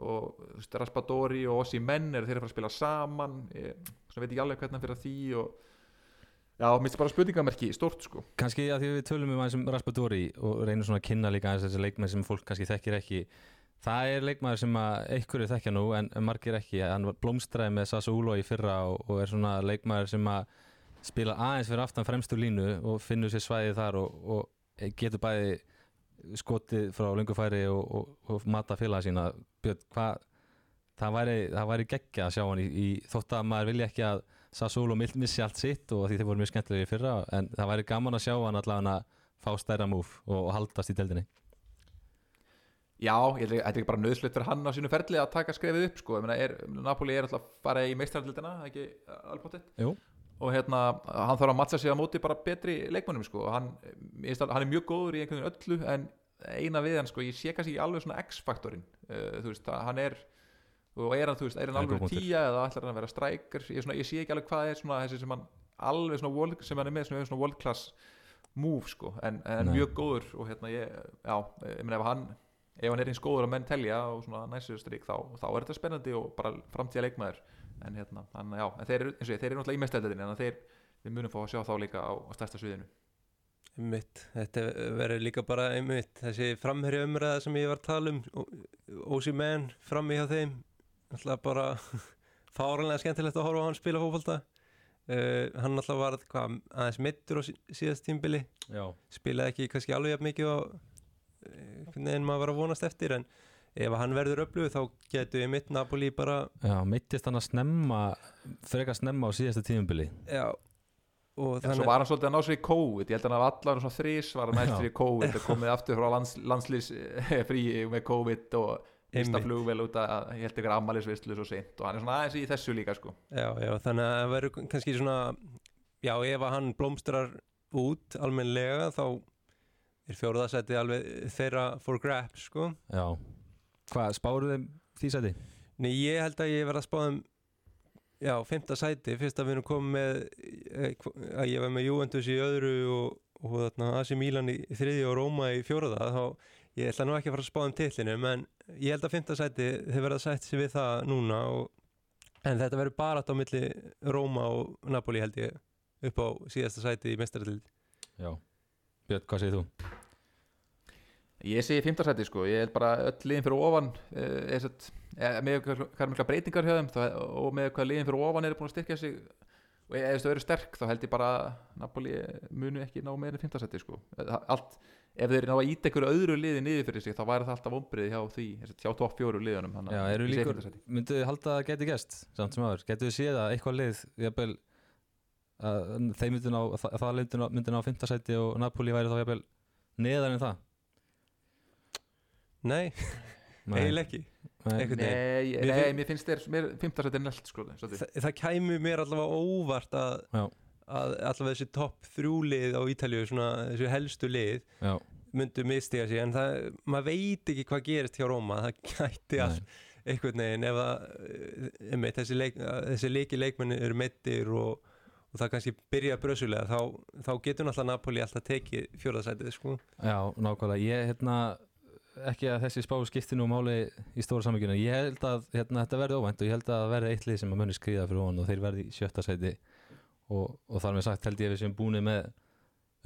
og Raspadori og Ossi Menn eru þeir að fara að spila saman. Ég, svona veit ekki alveg hvernig hann fyrir að því og já, minnst bara spurningamerki stórt sko. Kanski að því við tölum um aðeins um Raspadori og reynum svona að kynna líka aðeins þessi leikmenn sem fólk kannski þekkir ekki. Það er leikmaður sem að einhverju þekkja nú en margir ekki. Hann blómstræði með Sassuolo í fyrra og, og er svona leikmaður sem að spila aðeins fyrir aftan fremstu línu og finnur sér svæðið þar og, og skotið frá lengufæri og, og, og mata félaga sína Björn, hvað það væri, væri geggja að sjá hann í, í þótt að maður vilja ekki að Sassuolo mill- missi allt sitt og því þeir voru mjög skemmtilega í fyrra en það væri gaman að sjá hann allavega að fá stærra múf og, og haldast í deldinni Já, ég held ekki- er bara nöðslut fyrir hann á sínu ferli að taka skrefið upp sko, ég meina, er, Napoli er alltaf að fara í meistaraldildina, ekki Jú. og hérna, hann þarf að matcha sig á móti bara betri leikmönnum sko, hann, hann er mjög góður í einhvern veginn öllu en eina við hann sko, ég sé kannski ekki alveg svona X-faktorinn, uh, þú veist, hann er og er hann, þú veist, er hann alveg tíja eða ætlar hann að vera strækir? Ég, ég sé ekki alveg hvað er svona þessi sem hann alveg svona world, sem hann er með svona, svona world class move sko, en, en mjög góður og hérna ég, já, ég meina ef hann ef hann er eins góður að menn telja og svona næsustrík þá, þá er þetta spennandi og bara framtíða leikmaður. En hérna, hann, já, en þeir eru, eins og ég, þeir eru náttúrulega í mestældinni en þeir, við munum fá að sjá þá líka á, á stærsta sviðinu Einmitt, þetta verður líka bara einmitt þessi framherja umræða sem ég var að tala um Ósi menn frammi hjá þeim. Alltaf bara fáranlega skemmtilegt að horfa á hann spila fótbolta. Uh, hann alltaf var hvað, aðeins mittur á sí- síðast tímbili Já, spilaði ekki kannski alveg jafn mikið en maður var að vonast eftir en ef hann verður öflug þá getur við mitt Napoli bara já meittist hann að snemma frekar snemma á síðasta tíðumbili já, en svo var hann svolítið að ná sér í COVID. Ég held að hann hafa allar svona þrís var hann næst Já. sér í COVID og komið aftur frá lands, landslýs frí með COVID og mista flugvel út að ég held ykkur ammælisvislu svo seint og hann er svona aðeins í þessu líka sko. Já, já, þannig að það verður kannski svona já, ef að hann blómstrar út almennlega þá er fjóruðasæti alveg þeirra for grabs sko. Já, hvað spáruð þeim því sæti? Nei, ég held að ég verð að spá um já, fymta sæti, fyrst að við erum komið með eh, hv- að ég var með Juventus í öðru og, og þarna AC Milan í þriði og Róma í fjóraða þá ég ætla nú ekki að fara að spá um titlinum en ég held að fymta sæti þau verða sætt sér við það núna og, en þetta verður bara á milli Róma og Napoli held ég upp á síðasta sæti í mestaraldild Já, Björn, hvað segir þú? Ég segi fimmtarsæti sko, ég held bara öll liðin fyrir ofan eh, satt, eh, með hvað hvað er mikla breytingar hjá þeim það, og með hvað liðin fyrir ofan er búin að styrkja sig og ef þau eru sterk þá held ég bara Napoli munu ekki ná meira en fimmtarsæti sko. allt, ef þeir ná að íta einhverju öðru liði niður fyrir sig þá væri það alltaf ombriði hjá því sagt, hjá topp fjóru liðunum Já, eru líkur, myndu þið halda að geti gæst samt sem aður, getur þið séð að eitthvað lið jafnvel, að þeir myndu ná að það myndi ná, myndi ná fimmtasæti og Napoli væri þá jafnvel neðar en það Nei, eiginlega ekki. Nei. Nei, nei, finn- mér finnst þér er nelt sko. Þa, það kæmi mér allavega óvart að, að allavega þessi topp þrjú lið á Ítalíu, svona þessi helstu lið Já, myndu mistiga sig en það, maður veit ekki hvað gerist hjá Róma, það gæti allt einhvern veginn ef að eh, einmitt, þessi, leik, þessi leiki leikmenni eru meittir og, og það kannski byrja brösulega þá, þá getur náttúrulega Napoli alltaf tekið fjóðarsætið sko. Já, nákvæmlega. Ég, hérna, ekki að þessi spá skipti nú máli í stóra samvíkjuna ég held að hérna, þetta verði óvænt og ég held að það verði eitt lið sem að muni skrýða fyrir ofan og þeir verði í sjötta sæti. Og, og þar með sagt held ég að við sem búinir með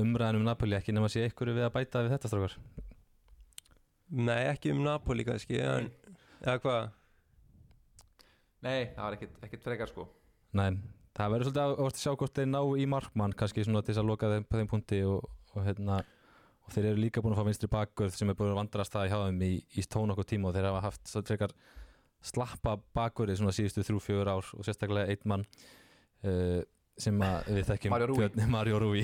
umræðin um Napoli ekki nema að sé ykkur við að bæta við þetta strákar. Nei, ekki um Napoli kannski en, eða hvað? Nei, það var ekkit, ekkit frekar sko. Nei, það verður svolítið að, að sjá hvort þeir ná í markmann kannski svona til þess að loka þeim þeim punkti og, og hérna og þeir eru líka búin að fá vinstri bakgörð sem er búin að vandrast það hjá þeim í, í tón okkur tíma og þeir hafa haft frekar slappa bakgörði svona síðustu þrjú, fjögur ár og sérstaklega einn mann uh, sem við þekkjum Mario Rui. Björn- Mario Rui.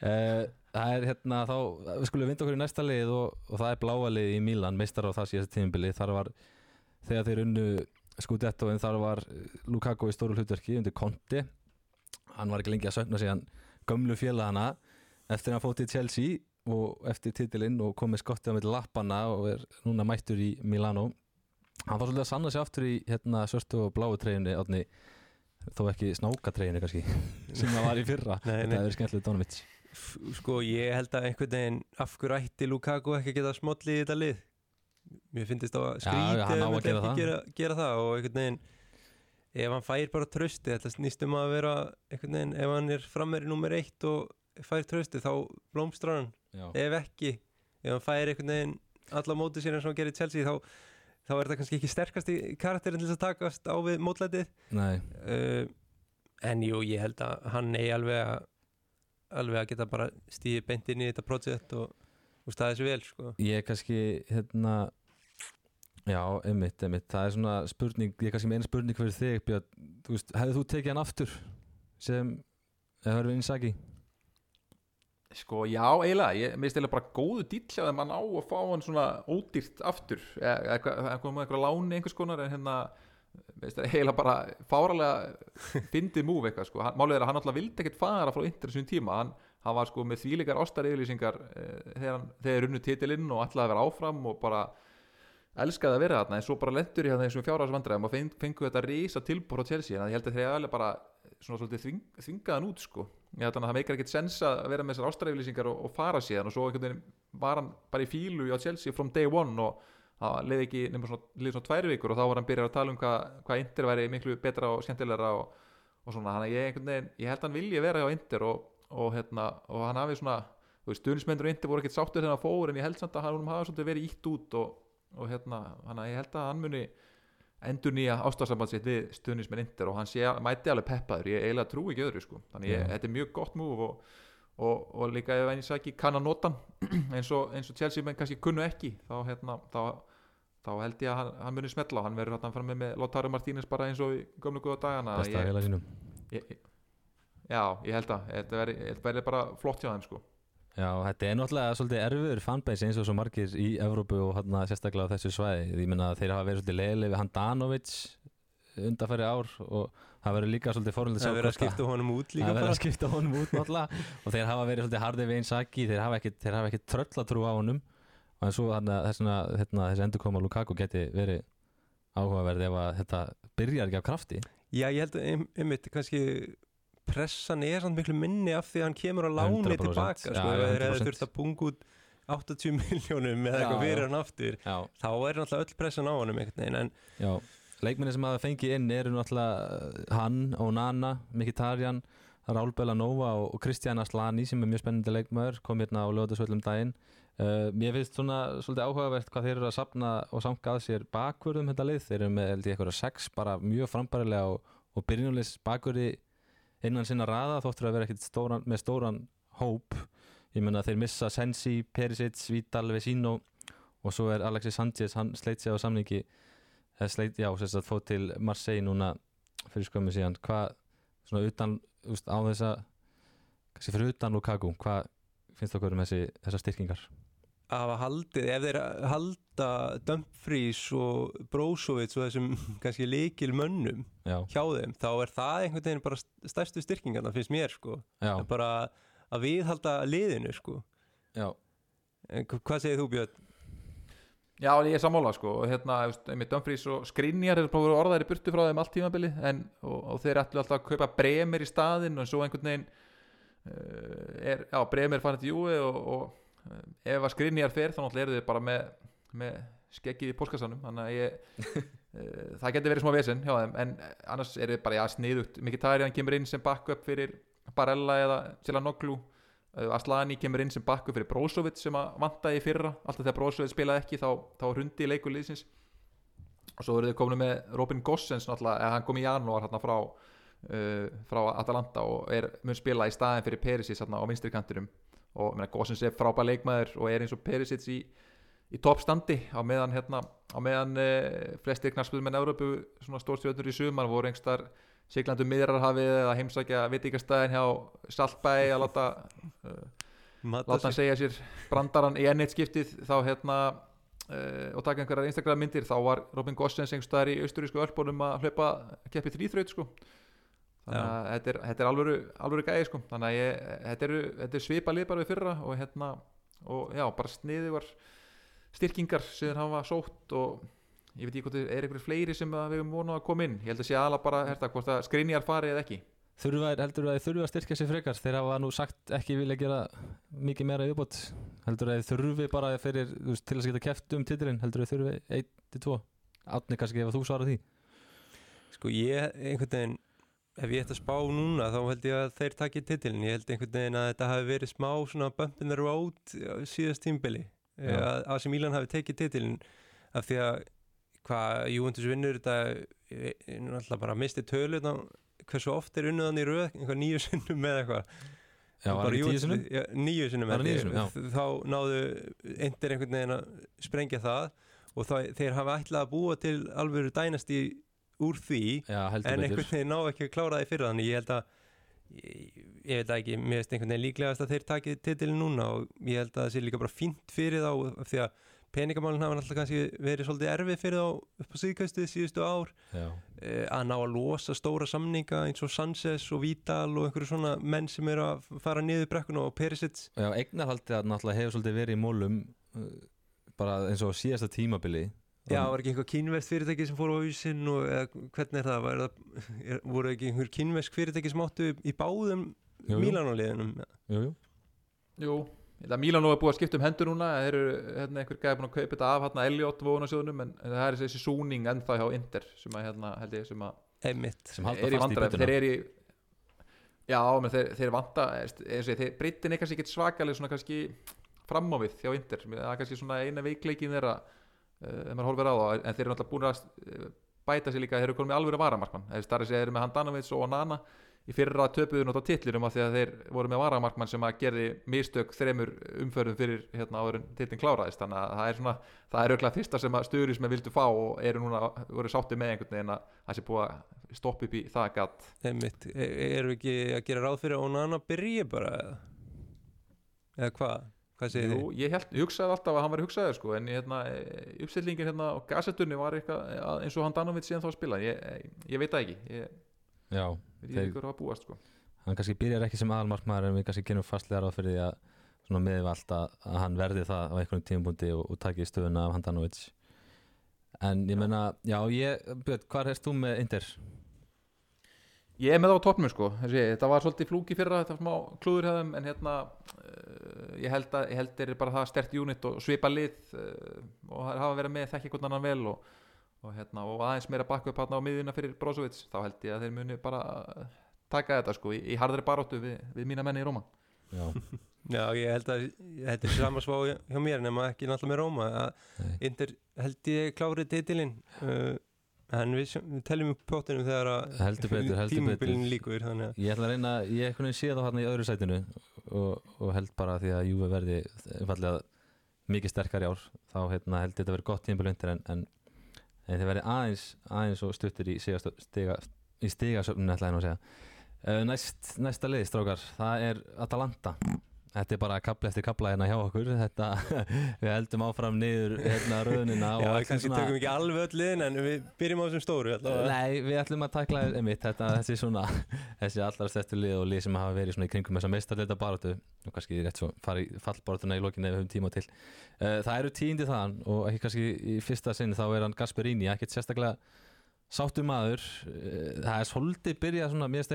Uh, það er hérna þá við skulum vinda okkur í næsta lið og, og það er bláa lið í Milan, meistar á það síðast tímabili. Þar var þegar þeir unnu Scudetto en þar var Lukaku í stóru hlutverki undir Conte. Hann var ekki lengi að sögna síðan gömlu félagana eftir að hann fótt í Chelsea og eftir titilinn og komið skottið á milli lappana og er núna mættur í Milano. Hann var svolítið að sanna sig aftur í hérna, svörtu og bláu treyjunni átni, þó ekki snáka treyjunni kannski sem það var í fyrra. Nei, þetta skemmtilegt Donovic. F- Sko, ég held að einhvern veginn af hverju ætti Lukaku ekki að geta smollið í þetta lið? Mér finnst það Já, skrítið hann á að gera það. gera, gera það og einhvern veginn ef hann fær bara trösti þetta snýst um að vera einhvern veginn ef hann er frammeri nummer eitt og fær trösti þá blómstrar hann. Ef ekki, ef hann fær einhvern veginn alla mótið sér eins og hann gerir í Chelsea þá, þá er þetta kannski ekki sterkasti karakterin til þess að takast á við mótlætið. Nei, uh, en jú, ég held að hann eigi alveg að alveg að geta bara stíði beint inn í þetta projekt og, og staðið sér vel sko. ég er kannski hérna já, einmitt, einmitt. Það er svona spurning, ég er kannski með eina spurning fyrir þig Björn, þú veist, hefði þú tekið hann aftur sem, eða höfum við einsaki Sko já, eiginlega, ég minnst eiginlega bara góðu dýll hjá þeim að ná að fá hann svona ódýrt aftur. Eða eitthvað eitthvað láni einhvers konar en hérna minnst eiginlega bara fáralega fyndið múf eitthvað sko, málið er að hann alltaf vildi ekkert fara frá þessum tíma, hann, hann var sko með þvíleikar ástar yfirlýsingar eh, þegar þegar runnu titilinn og ætlaði að vera áfram og bara elskaði að vera þarna. En svo bara lendur í hérna þessum fjárhagsvandræðum og feng, fengu þetta risa tilbúr á Chelsea. En ég held að þeir alveg bara svona svolítið þving, þvingaðan út sko. Ég held að það meikar ekkert sens að vera með þessar ástæðiflýsingar og, og fara síðan. Og svo var hann bara í fílu á Chelsea from day one og það leði ekki nema svona, svona tvær vikur og þá var hann byrjað að tala um hvað, hvað Inter væri miklu betra og skemmtilegra og, og svona, þannig að ég veginn ég held að hann vilji vera hjá Inter og, og, hérna, hann hafi svona, stuðnismendur og Inter voru ekkert sáttur þegar hann fór en ég held samt að hann hafi verið ítt út og, hérna, þannig að ég held að hann muni endur nýja ástáðsamband sitt við stuðnismenn Inter og hann sé, mæti alveg peppaður. Ég eiginlega trú ekki öðru sko. Þannig ég, Já. þetta er mjög gott múf og, og, og líka ef eins og ekki kann að nota hann eins og, eins og Chelsea menn kannski kunnu ekki þá, hérna, þá, þá held ég að hann, hann muni smetla hann verður hann fram með, með Lautaro Martínez bara eins og í gömlu góða dagana. Besta heila sínum ég, já, ég held að þetta verður bara flott hjá þeim sko Já, þetta er náttúrulega svolítið erfiður fanbase eins og svo margir í Evrópu og hann sérstaklega á þessu svæði. Ég meina að þeir hafa verið svolítið leiðileg við Handanovic undanfæri ár og það verður líka svolítið fórhaldið það er verið að skipta honum út líka Það bara að skipta honum út náttúrulega. Og þeir hafa verið svolítið hardið við þeir hafa ekkit, þeir hafa ekkit tröllatrú á honum. Og en svo hérna, þessi endurkoma Lukaku geti verið áhugaverð ef að þetta byrjar ekki af krafti. Já, ég held að ein- einmitt kannski pressan er samt miklu minni af því að hann kemur á láni 100%, tilbaka sko, 100%. hefði þurft að bunga út 80 miljónum eða eitthvað fyrir hann aftur Já, þá er náttúrulega öll pressan á honum einhvern veginn en Já, leikminni sem hafa fengið inn eru náttúrulega hann og Nana, Mkhitaryan, Raúl Bellanova og, Kristján Aslani sem er mjög spennandi leikmaður, kom hérna á lögðarsvöllum daginn. Uh, mér finnst svona svolítið áhugavert hvað þeir eru að sapna og samka að sér bakvörðum þetta lið. Þeir eru með eitthvað sex bara mjög frambærilega og, og byrjunulegs bakvörði innan sinna raða þóttur að vera ekkit stóran, með stóran hóp. Ég menna þeir missa Sensi, Perisic, Vidal, Vesino og svo er Alexis Sanchez, hann sleit sig á samningi eða sleit, já, sérst að fóð til Marseille núna fyrir skömmu síðan hvað, svona utan, úst, á þessa kannski fyrir utan Lukaku hvað finnst okkur um þessi, þessar styrkingar að hafa haldið, ef þeir halda Dumfries og Brozovic og þessum kannski líkil mönnum já, hjá þeim, þá er það einhvern veginn bara stærstu styrkingarna finnst mér sko. Bara að viðhalda liðinu sko. Já, hvað segir þú Björn? Já, ég er sammála sko. Og hérna, með Dumfries og Skrinjar er bara orðaðir í burtu frá þeim allt tímabili en, og, og þeir ætlu alltaf að kaupa Bremer í staðinn og svo einhvern veginn uh, er, já, Bremer fann þetta júi og, og ef að Skrinjar fer þá náttúrulega eru þeir bara með með skeggið í póskassanum þannig að ég uh, það getur verið smá vesen hjá þeim en annars er það bara já, sniðugt. Mikið Tari hann kemur inn sem backup fyrir Barella eða Cilanoglu uh, Aslani kemur inn sem backup fyrir Brozovic sem að vantaði fyrra. Alltaf þegar Brozovic spilaði ekki þá, þá hrundi í leikulíðsins og svo eru þið komin með Robin Gossens náttúrulega, hann kom í janúar hérna frá uh, frá Atalanta og er mun spila í staðin fyrir Perisic hérna á vinstri kantinum og Gossens er frábær leikmaður og er eins og Perisic í, í toppstandi á meðan hérna á meðan uh, flestir knarspöðum en Európu stórstjóður í sumar voru engstar siglandu miðrarhafið eða heimsækja vitíkastæðin hjá Saltbæ að láta uh, láta hann segja sér brandaran í enneitt skiptið þá hérna uh, og taka einhverjar Instagram myndir þá var Robin Gossens einhverstaðar í austurísku ölpunum að hlaupa keppið þrýþraut sko þannig að þetta er, þetta er alvöru, alvöru gæði sko. Þannig að ég, þetta, eru, þetta er svipa lið bara við fyrra og hérna og já, bara sniði var styrkingar sem hafa sótt og ég veit ekki hvort er einhverju fleiri sem að við höfum vonað að koma inn. Ég held að sé alveg bara herta, hvort að skrinjar fari eða ekki. Þurfa, heldur að þið þurfi að styrkja sér frekar? Þeir hafa nú sagt ekki vilja gera mikið meira yfirbútt heldur að þið þurfi bara fyrir, þú veist, til að geta keft um titilinn? Heldur að þið þurfi 1-2 átni kannski ef að þú svarar því. Sko ég, einhvern veginn ef ég ætti að spá núna þá held ég að þeir takki titilin, ég held einhvern veginn að þetta hafi verið smá svona bump in the road síðast tímbili, Já. að AC Milan hafi tekið titilin af því að hvað Juventus vinnur þetta ég- ég náttúrulega bara misti tölu hversu oft er unnuðan í röð einhvað nýju sinnum með eitthvað. Já, var ekki tíu sinum? já, níu sinnum það sinnum, þá náðu eindir einhvern veginn að sprengja það og það, þeir hafa ætlað að búa til alveg dænasti úr því Já, en einhvern veginn ná ekki að klára það í fyrra þannig ég held að ég, ég veit ekki, mér veist einhvern veginn líklegast að þeir takið titilin núna og ég held að það sé líka bara fínt fyrir þá því að peningamálinn hafa náttúrulega kannski verið svolítið erfið fyrir þá upp á síðkastið síðustu ár. Já, eh, að ná að losa stóra samninga eins og Sanchez og Vidal og einhverju svona menn sem eru að fara niður brekkuna og Perisic. Já eignarhaldið að náttúrulega hefur svolítið verið í mólum uh, bara eins og síðasta tímabili Já, var ekki einhver kynvest fyrirtæki sem fór á hausinn og eða, hvernig er það? Var það er, voru ekki einhver kynvesk fyrirtæki sem áttu í báðum Jú, jú. Jú, jú það Mílanó er búið að skipta um hendur núna þeir eru hérna, einhver gæði búin að kaupa þetta af hérna Elliot vónasjóðunum en, en það er þessi súning ennþá hjá Inter sem að hérna held ég sem að Einmitt. sem halda er í fast í vandræðum byttuna þeir eru í já, menn þeir, þeir vanta eins og ég, þeir breytin er kannski ekkert svakaleg svona kannski fram á við hjá Inter sem er kannski svona eina veikleikin þeirra ef maður horfir á það en þeir eru náttúrulega búin að uh, bæta sér líka þeir eru konum með alvöru varamarkmann þeir starri sér með Handanovic og Nana í fyrra töpuðu náttúrulega titlirum af því að þeir voru með varamarkmann sem að gerði mistök þremur umförðum fyrir hérna áður en titlin kláraðist þannig að það er svona það er auðvitað fyrsta sem að stuðuris með vildu fá og eru núna voru sátti með einhvern veginn að það sé búið að stoppa upp í það gatt Einmitt. E erum við ekki að gera ráð fyrir að Onana byrji bara eða? Eða hvað? Hvað segir Jú, ég held, hugsaði alltaf að hann var hugsaður sko, en hérna, e, uppstillingin hérna á gassettunni var eitthvað e, að- eins og hann Danovic síðan þá að spila, ég, e, ég veit það ekki. Ég Já, veit Þeir- ekki hvað að búast sko. hann kannski byrjar ekki sem aðalmarkmaður en við kannski genum fastlega ráð fyrir því að svona meðvalt að, að hann verði það á einhvern tímpunkti og, og taki stöðuna af Handanovic en ég menna, já ég Björn, hvað erst þú með Inter? Ég er með það á toppnum sko, þessi, þetta var svolítið flúki fyrra, þetta var smá klúður hjá þeim en hérna, uh, ég held að ég held þeir eru bara það stert unit og svipa lið uh, og hafa verið með þekki einhvern annan vel og, og, hérna, og aðeins meira bakku upp hérna á miðuna fyrir Brozovic, þá held ég að þeir muni bara taka þetta sko í, í harðri baróttu við, við mína menni í Róma. Já, Já, ég held að þetta er sama svá hjá mér nema ekki náttúrulega með Róma. Að Nei. Inter held ég klárið titilinn uh, en við, við teljum upp pottinum þegar að betur. líkur þannig að ég ætla að reyna ég einhvern veginn sé þá hann í öðru sætinu og, og held bara því að Júve verði einfallega mikið sterkar í ár þá hérna, held þetta verið gott tímabölundir en, en, en þið verði aðeins aðeins og stuttir í stiga, stiga, í stigasöfnun ætla ég nú að segja uh, næst, næsta lið strákar það er Atalanta Þetta er bara kapla eftir kapla hérna hjá okkur. Þetta, við heldum áfram niður hérna rauðnina Já, kannski tökum ekki alveg öll liðin en við byrjum á þessum stóru allavega. Nei, við ætlum að takla einmitt, þetta, þessi svona þessi allra stærstu lið og lið sem hafa verið svona í kringum þessa meistarleita baráttu og kannski rétt svo fara í fallbarátuna í lokinni ef við höfum tíma til. Uh, Það eru tíndi þaðan og ekki kannski í fyrsta sinn þá er hann Gasperini, ekkert sérstaklega sáttu maður. Uh, það er svolítið byrjað svona, mér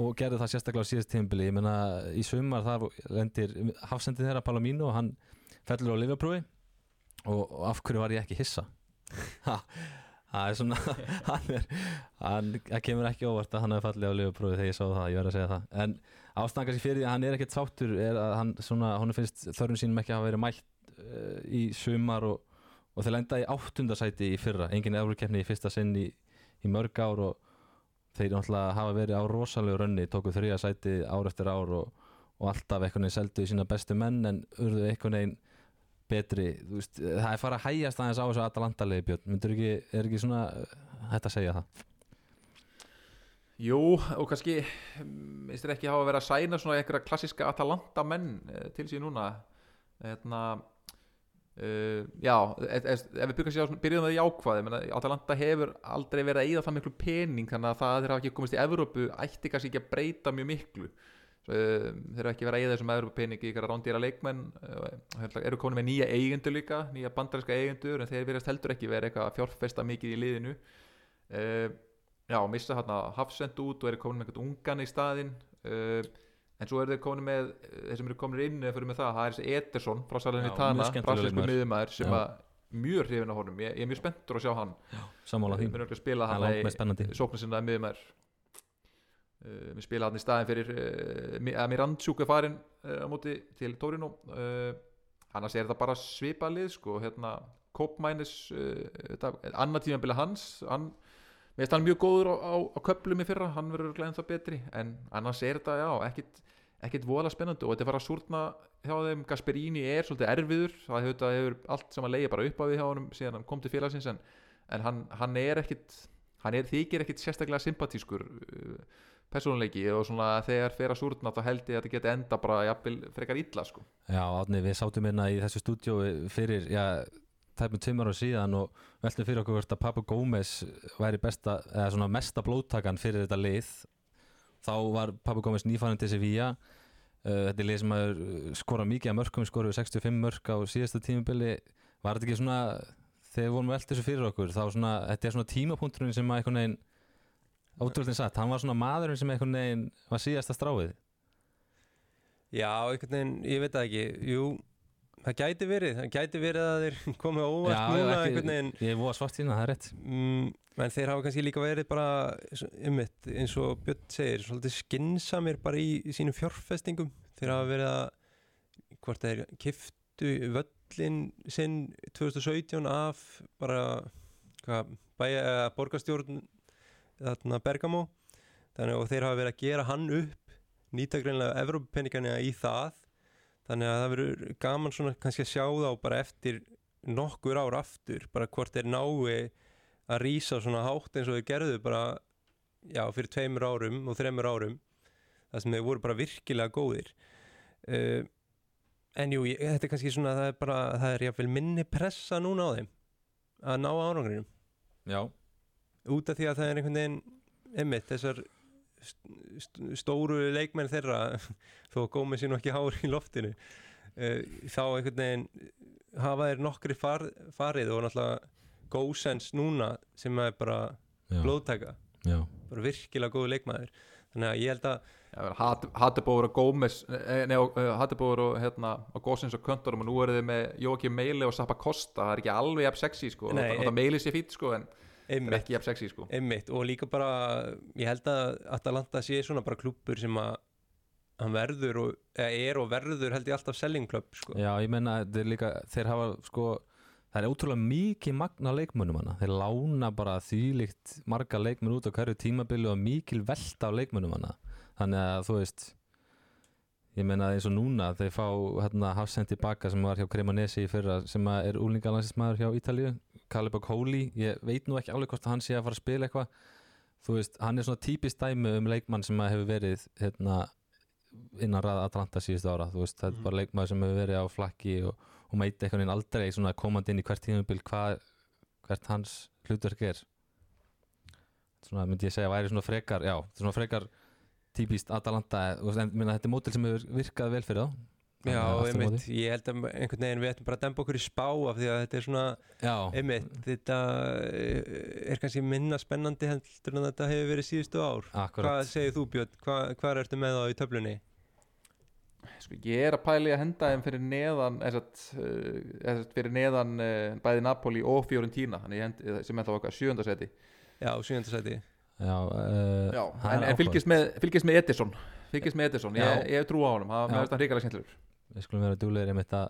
og gerði það sérstaklega á síðast tímbili ég meina í sumar þar lendir hafsendið þeirra Palomino og hann fellur á Liverpooli. Og, og af hverju var ég ekki hissa? Það er svona hann er, hann, það kemur ekki óvart að hann hefur fallið á Liverpooli þegar ég sá það, ég verð að segja það. En ástæðan kannski fyrir því að hann er ekkert sáttur er að hann svona, hann finnst þörfum sínum ekki að hafa verið mætt uh, í sumar og, og þeir lenda í áttundasæti í fyrra, engin efrukefni í fyrsta sinn í, í mörg ár og þeir náttúrulega hafa verið á rosalegu rönni, tóku þrija sæti ár eftir ár og, og alltaf einhvern veginn seldu í sína bestu menn en urðu einhvern veginn betri, veist, það er fara að hægjast aðeins á þessu Atalanta-legi Björn, myndur ekki, er ekki svona hægt að segja það? Jú, og kannski minnst þér ekki hafa verið að sæna svona eitthvað klassiska Atalanta menn eh, til síðan núna hérna uh, já, ef, við byrjum, byrjum það í ákvaði Atalanta hefur aldrei verið að eyða það miklu pening þannig að það þeir hafa ekki komist í Evrópu ætti kannski ekki að breyta mjög miklu. Svo, uh, þeir hafa ekki verið að eyða þessum Evrópu pening í ykkur rándýra leikmenn uh, eru komin með nýja eigendur líka nýja bandarinska eigendur en þeir verðast heldur ekki verið eitthvað að fjárfesta mikið í liðinu. Já, missa hérna Hafsend út og eru komin með einhvern ungan í staðinn. Uh, en svo eru þeir komin með þeir sem eru komin inn eða fyrir með það, það er þessi Ederson frá mjög skemmtilegur brasilísku leikmaður. miðumæður sem að mjög hrifin á honum, ég, ég er mjög spenntur að sjá hann. Sammála því, við erum ekki að spila það er hann sóknir sinna miðumæður uh, við spila hann í staðin fyrir uh, Mi- að Mirandsjúk er farin uh, á móti til Torino. Uh, annars er þetta bara svipa lið sko, hérna Kopmænis uh, annar tímanbili hans. Hann Mér finnst hann mjög góður á, á, á köplum í fyrra, hann verður glæðin það betri en annars er þetta, já, ekkit, ekkit voðalega spennandi og þetta fara að súrna hjá þeim, Gasperini er svolítið erfiður það hefur, það hefur allt sem að leiða bara upp á því hjá honum síðan hann kom til félagsins en, en hann, hann er ekkit hann er, þykir ekkit sérstaklega sympatískur uh, persónuleiki og svona þegar fer að súrna þá held ég að þetta geti enda bara jafnvel frekar illa sko. Já, Átni, við sátum hérna í þessu stúdíói fyrir, já, tæpum tveimur ára síðan og veltum fyrir okkur hvort að Papa Gómez væri besta, eða svona mesta blóttakan fyrir þetta lið þá var Papa Gómez nýfærin til Sevilla. Uh, þetta er lið sem að skora mikið að mörgum, skoruðu 65 mörg á síðasta tímubili, var þetta ekki svona þegar við vorum velt þessu fyrir okkur þá svona, þetta er svona tímapunkturinn sem að einhvern veginn ótrúlega satt, hann var svona maðurinn sem einhvern veginn var síðasta stráið. Já, einhvern veginn, ég veit það ekki. Jú, það gæti verið Það gæti verið að þeir komið óvart núna einhvern veginn. ég er voða svart sína, það er rétt. Mm, En þeir hafa kannski líka verið bara ummitt, eins og Björn segir svolítið skinsamir bara í, í sínum fjárfestingum. Þeir hafa verið að hvort þeir kiftu völlin sinn 2017 af bara hvað, bæja, eða borgarstjórn þarna Bergamo. Þannig og þeir hafa verið að gera hann upp nýta greinlega Evrópenningana í það þannig að það verður gaman svona kannski að sjá þá bara eftir nokkur ár aftur bara hvort þeir nái að rýsa svona hátt eins og þeir gerðu bara já, fyrir tveimur árum og þreimur árum. Það sem þeir voru bara virkilega góðir. Uh, en jú, ég, þetta er kannski svona það er bara, það er jáfnvel minni pressa núna á þeim að ná árangrinum. Já, út af því að það er einhvern veginn einmitt þessar stóru leikmenn þeirra þó að gómið sér nú ekki hár í loftinu uh, þá einhvern veginn hafa þeir nokkri far, farið og náttúrulega góðsens núna sem er bara já, blóðtaka já. bara virkilega góðu leikmaður. Þannig að ég held að Hattebóður og Gómez eh, eh, Hattebóður og hérna og Gósins og Köntorum og nú eru þið með Jóki Meili og Sappa Kosta, það er ekki alveg jafn sexy sko, Nei, og það Meili sé fít sko en það einmitt, ekki jafn sexy sko. Einmitt og líka bara ég held að Atalanta sé svona bara klúppur sem að hann verður og, eða er og verður held ég alltaf selling club sko. Já, ég menna, þeir líka, þeir hafa sko, það er ótrúlega mikið magna leikmönnum hana, þeir lána bara þýlikt marga leikmenn út á hverju tímabili og mikil velta á leikmönnum hana, þannig að þú veist ég menna eins og núna þeir fá hérna Hafsend tilbaka sem var hjá Cremonesi í fyrra sem að er úlingalansismæður hjá Ítalíu Caleb O'Coley, ég veit nú ekki alveg hvort að hann sé að fara að spila eitthvað. Þú veist, hann er svona típist dæmi um leikmann sem hefur verið hérna innan ræða Atlanta síðustu ára. Þú veist, þetta er bara leikmaður sem hefur verið á flakki og, og meit eitthvað inn aldrei svona komandi inn í hvert tímabil hvert hans hlutverk er. Svona myndi ég segja væri svona frekar, já, svona frekar típist veist, en minna, þetta er mótil sem hefur virkað vel fyrir þá Já, einmitt, ég held að einhvern veginn við ættum bara að dempa okkur í spá af því að þetta er svona, Já, einmitt, þetta eh, er kannski minna spennandi heldur en þetta hefur verið síðustu ár. akkurat. Hvað segir þú Björn, Hva, hvað ertu með þá í töflunni? sko, ég er að pæli að henda þeim fyrir neðan eða uh, fyrir neðan uh, bæði Napoli og Fiorentina. Þannig ég hendi, sem er þá okkar sjöndasæti Já, sjöndasæti Já, uh, Já, en, er en fylgist, með, fylgist með Edison fylgist með Edison, ég, ég trú á honum. Það er þetta hrikalega skemmtilegur við skulum vera dúlegir einmitt að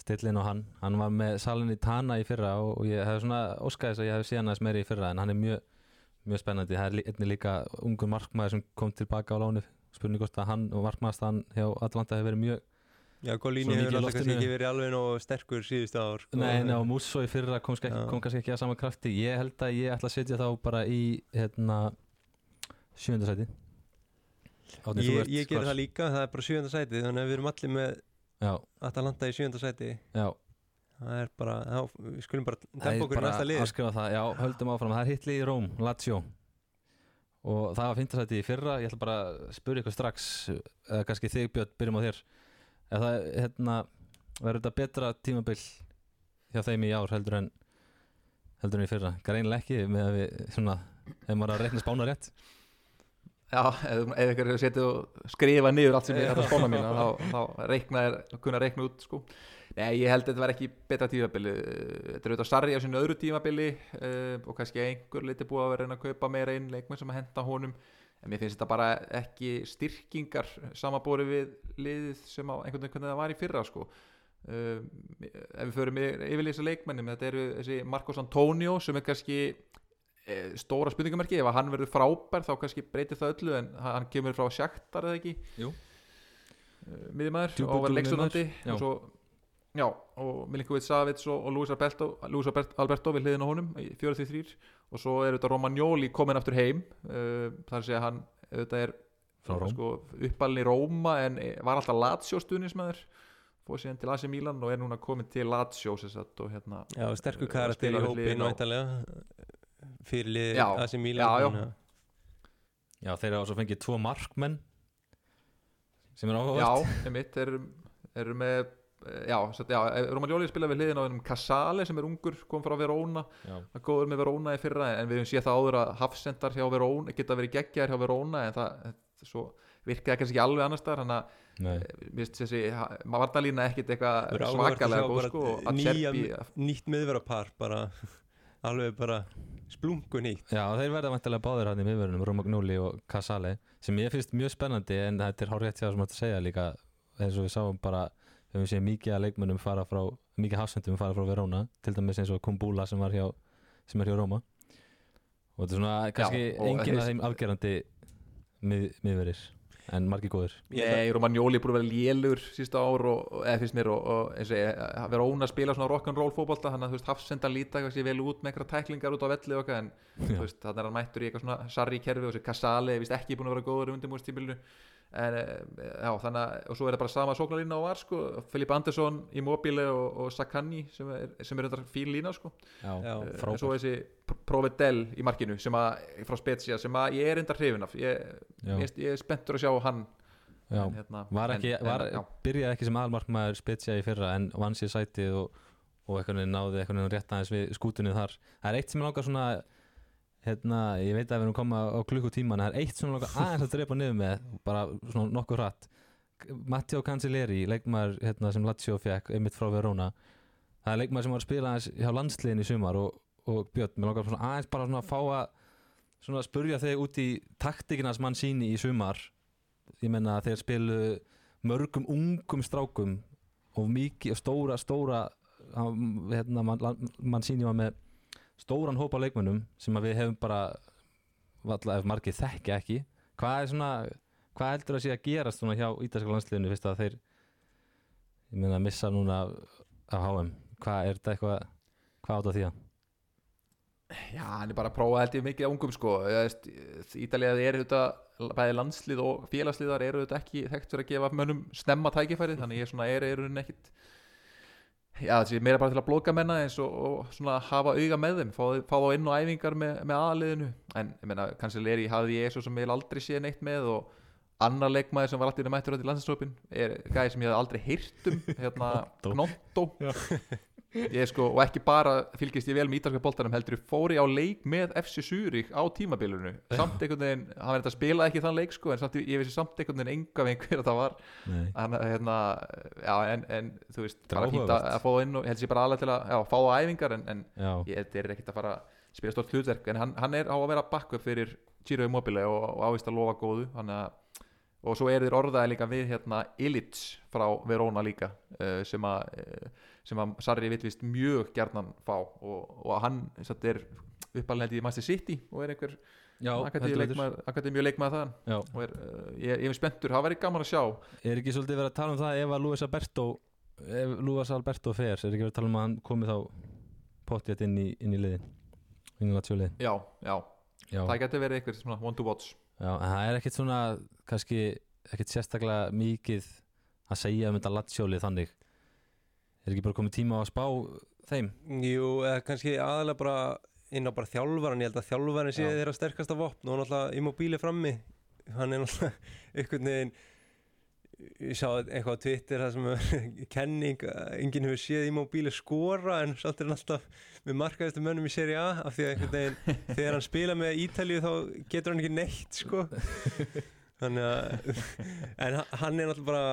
stilla inn á hann. Hann var með salin í Tana í fyrra og, og ég hef svona óskæðis að ég hef síðan aðeins meiri í fyrra en hann er mjög, mjög spennandi. Það er einnig líka ungur markmaður sem kom tilbaka á láni spurning hvort að hann og markmaðurstaðan hjá Atlanta hefur verið mjög Já, mikið hefur alltaf kannski ekki verið alveg nóg sterkur síðustu ár sko. Nei, nei, og Musso í fyrra kom, skek, kom kannski ekki að sama krafti. Ég held að ég ætla að setja þá bara í hérna þú Ég, ég hvar? það líka, það er bara sjöndasæti þannig að við erum allir með Atalanta í sjöndasæti já. Það er bara, já, við skulum bara dempa okkur í bara næsta lið. já, höldum áfram. Það er hitli í Róm, Lazio. Og það var fintasæti í fyrra. Ég ætla bara að spyrja ykkur strax eða kannski þig Björn, byrjum á þér. Eða það, hérna, verður þetta betra tímabil hjá þeim í ár heldur en heldur en í fyrra, greinilega ekki með að við, svona, ef maður er að reikna spána rétt Já, ef, ykkur hefur setið og skrifa niður allt sem ég þetta spána mína þá, þá reikna er, kunna reikna út sko. Nei, ég held að þetta verði ekki betra tímabili Þetta er auðvitað Sarri á sínu öðru tímabili uh, og kannski einhver liti búið að vera að að kaupa meira inn leikmenn sem að henda honum en mér finnst þetta bara ekki styrkingar samanbóri við liðið sem á einhvern veginn það var í fyrra sko. uh, ef við förum yfir þessi leikmennum þetta eru þessi Marcos Antonio sem er kannski stóra spurningamerki ef að hann verður frábær þá kannski breytir það öllu en hann kemur frá sjaktar eða ekki? Jú. uh, miðjumæður og var já. og svo já, og Milinkovic Savits og, og Luis Alberto, Luis Albert- Alberto við hliðin á honum í 43 og svo er þetta Romagnoli komin aftur heim. Uh, þar sé að hann auðvitað er sko, uppalinn í Róma en var alltaf Lazio stuðnismæður fór síðan til AC Milan og er núna komin til Lazio og hérna Já, sterkur karakter í hópin hliðina á- væntanlega fyrir lið Já, AC Milan já, já. að- Já, þeir eru svo fengið tvo markmenn sem er Já, áhugavert einmitt, þeir eru, eru með eh, Já, satt, já Romagnoli spila við hliðin á einum Casale sem er ungur, kom frá Verona Já, það er góður með Verona í fyrra en við höfum séð það áður að hafsendar hjá Verona geta verið geggjar hjá Verona en það, það svo virkaði kannski ekki alveg annars þar þannig að nei. eh, þessi varnalína ekkit eitthvað að svakalega góð sko að nýtt miðverapar bara alveg bara splungu nýtt Já, þeir verða vantilega báðir hann í miðverðunum Romagnoli og Casale sem ég finnst mjög spennandi en þetta er hár rétt hjá sem þetta segja líka eins og við sáum bara við höfum séð mikið að leikmönnum fara frá mikið hafsendum fara frá Verona til dæmis eins og Kumbula sem var hjá sem er hjá Róma og þetta er svona kannski enginn af þeim afgerandi mið, miðverðir en margir góðir. Nei, Romagnoli búin að vera lélugur sísta ár og, eða finnst mér og, og eins og ég, að vera óna að spila svona rock'n'roll fótbolta þannig að þú veist hafsenda líta kannski vel út með einhverja tæklingar út á velli og eitthvað en þú veist þannig er hann mættur í eitthvað svona sarri kerfi og þessi Casale er vist ekki búin að vera góður undir múrstímilinu en eh, já þannig að og svo er það bara sama sóknarlína og var sko. Filip Andersson, Immobile og, og Sakani sem er, sem er undar fín lína sko. Já. Eh, en svo þessi P- Provedel í markinu sem að frá Spezia sem að ég er undar hrifin af. Ég, ég, ég er spenntur að sjá hann. Já. en, hérna, var ekki, en, var, byrjaði ekki sem aðalmarkmaður spetsja í fyrra en vann sér sætið og, og eitthvað náði eitthvað rétt aðeins við skútunni þar. Það er eitt sem ég langar svona hérna, ég veit að við erum komað á klukkutíman það er eitt ég langar aðeins að drepa niður með bara svona nokkuð hratt. Matteo Cancelleri, leikmaður hérna, sem Lazio fekk, einmitt frá Verona. Það er leikmaður sem var að spila aðeins hjá landsliðin í sumar og, og Björn, mér svona aðeins bara svona að fá að svona að spurja þig út í taktikinas mann síni í sumar. Ég menna þeir spilu mörgum ungum strákum og mikið og stóra stóra hérna, mann man síni var með stóran hópa leikmönnum sem við hefum bara valla ef margir þekki ekki. Hvað er svona hvað heldur að sé að gerast svona hjá ítalska landsliðinu fyrst að þeir ég meina að missa núna af HM hvað er þetta eitthvað hvað átt að því að Já, hann er bara að prófa held ég mikið á ungum sko. Ítalið er þetta bæði landslið og félagsliðar eru þetta ekki þekkt fyrir að gefa mönnum snemma tækifæri þannig ég svona er, er hún ekkit Já, þessi meira bara til að blóka menna eins og, og svona hafa auga með þeim fá, fá þá inn á æfingar með, með aðaliðinu en ég meina, kannski hafði ég svo sem ég aldrei séð neitt með og annar leikmaður sem var alltaf mættur átt í landsinsrópin er gæði sem ég hef aldrei heyrt um hérna Gnotto. Ég sko, og ekki bara fylgist ég vel með ítalska boltanum heldur fóri á leik með FC Zurich á tímabilunu samt einhvern veginn, hann verður þetta að spila ekki þann leik sko, en samt, ég vissi samt einhvern veginn enga veginn hver það var. Hann, hérna, já, en, en þú veist, bara fínt að, að fá inn og held sér bara aðlega til að já, fá á æfingar en, en ég, þetta er ekkert að fara að spila stort hlutverk en hann, hann er á að vera backup fyrir Giro Immobile og, og ávist að lofa góðu hann að og svo er þeir orðaði líka við hérna Illich frá Verona líka uh, sem að uh, sem að Sarri vitvist mjög gjarnan fá og, og hann satt er uppalinn held í Master City og er einhver betur. akademíu leikmaður þaðan. Já. og er, uh, ég, ég er spenntur, það væri gaman að sjá. Er ekki svolítið verið að tala um það ef að Luis Alberto ef Luis Alberto fer, er ekki verið að tala um að hann komi þá pottjætt inn í, inn í liðin já, já, Já, það getur verið eitthvað svona one to watch. Já, en það er ekkit svona kannski ekkit sérstaklega mikið að segja um þetta latsjólið þannig er ekki bara komið tíma að spá þeim? Jú, eða kannski aðalega bara inn á bara þjálfaran, ég held að þjálfaran sé þeirra sterkasta vopn. Og náttúrulega immobíli frammi. Hann er náttúrulega einhvern veginn ég sá eitthvað á Twitter það sem er kenning enginn hefur séð immobíli skora en samt er hann alltaf með markaðistu mönnum í seri A af því að einhvern veginn þegar hann spila með Ítalíu þá getur hann ekki neitt sko. Þannig að en hann er náttúrulega bara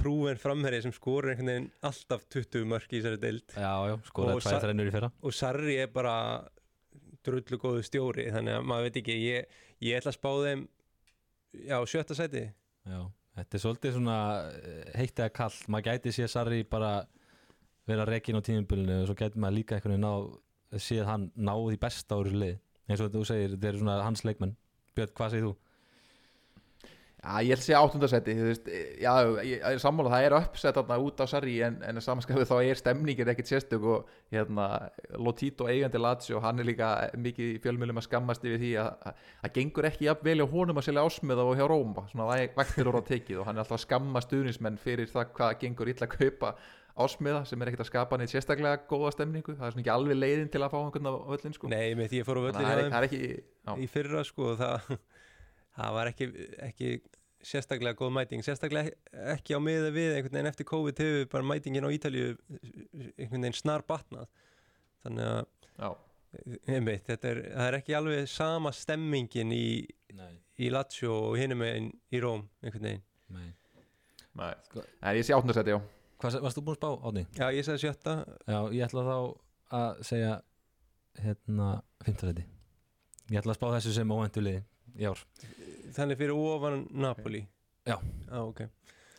prúven framherri sem skorur einhvern veginn alltaf 20 mörk í þessari deild. Já, já, skoraði Og tvæði sa- þrennur í fyrra. og Sarri er bara drullu góðu stjóri þannig að maður veit ekki ég, ég ætla að spá þeim já, sjötta sæti. Já, þetta er svolítið svona eh, heitt eða kallt, maður gæti sé Sarri bara vera rekin á tímumbylunu og svo gæti maður líka einhvern veginn ná séð hann ná því besta úr þessu lið. Eins og þú segir, þetta er svona hans leikmenn. Björn, hvað segir þú? Já, ég held að segja áttundasæti þú veist, já, ég, ég er sammála, það er uppsett þarna út á Sarri en, en samanskapið þá er stemningin ekkert sérstök og hérna, Lotito eigandi Lazio, hann er líka mikið fjölmjölum að skammast yfir því að að- það gengur ekki jafn vel hjá honum að selja ásmiða og hjá Róma, svona væ- vægtir orða tekið og hann er alltaf að skamma stuðnismenn fyrir það hvað gengur illa að kaupa ásmiða sem er ekkert að skapa neitt sérstaklega góða stemningu, það er svona ekki alveg leiðin til að fá einhvern völlin sko. nei, með því ég fór á völlin að það er, hjá það er ekki í fyrra sko það, það var ekki, ekki sérstaklega góð mæting sérstaklega ekki á miða við einhvern veginn eftir COVID hefur bara mætingin á Ítalíu einhvern veginn snar batnað þannig að einmitt, þetta er, það er ekki alveg sama stemmingin í, í Lazio og hinum einn í Róm einhvern veginn. Nei. Nei, nei ég sé áttundasæti, já Hvað, varst þú búin að spá, Átni? Já, ég sagði sjötta. Já, ég ætla þá að segja hérna, fimmtaræti Ég ætla að spá þessu sem óvendu liði í ár. Þannig fyrir ofan Napoli? Já. Já, ok.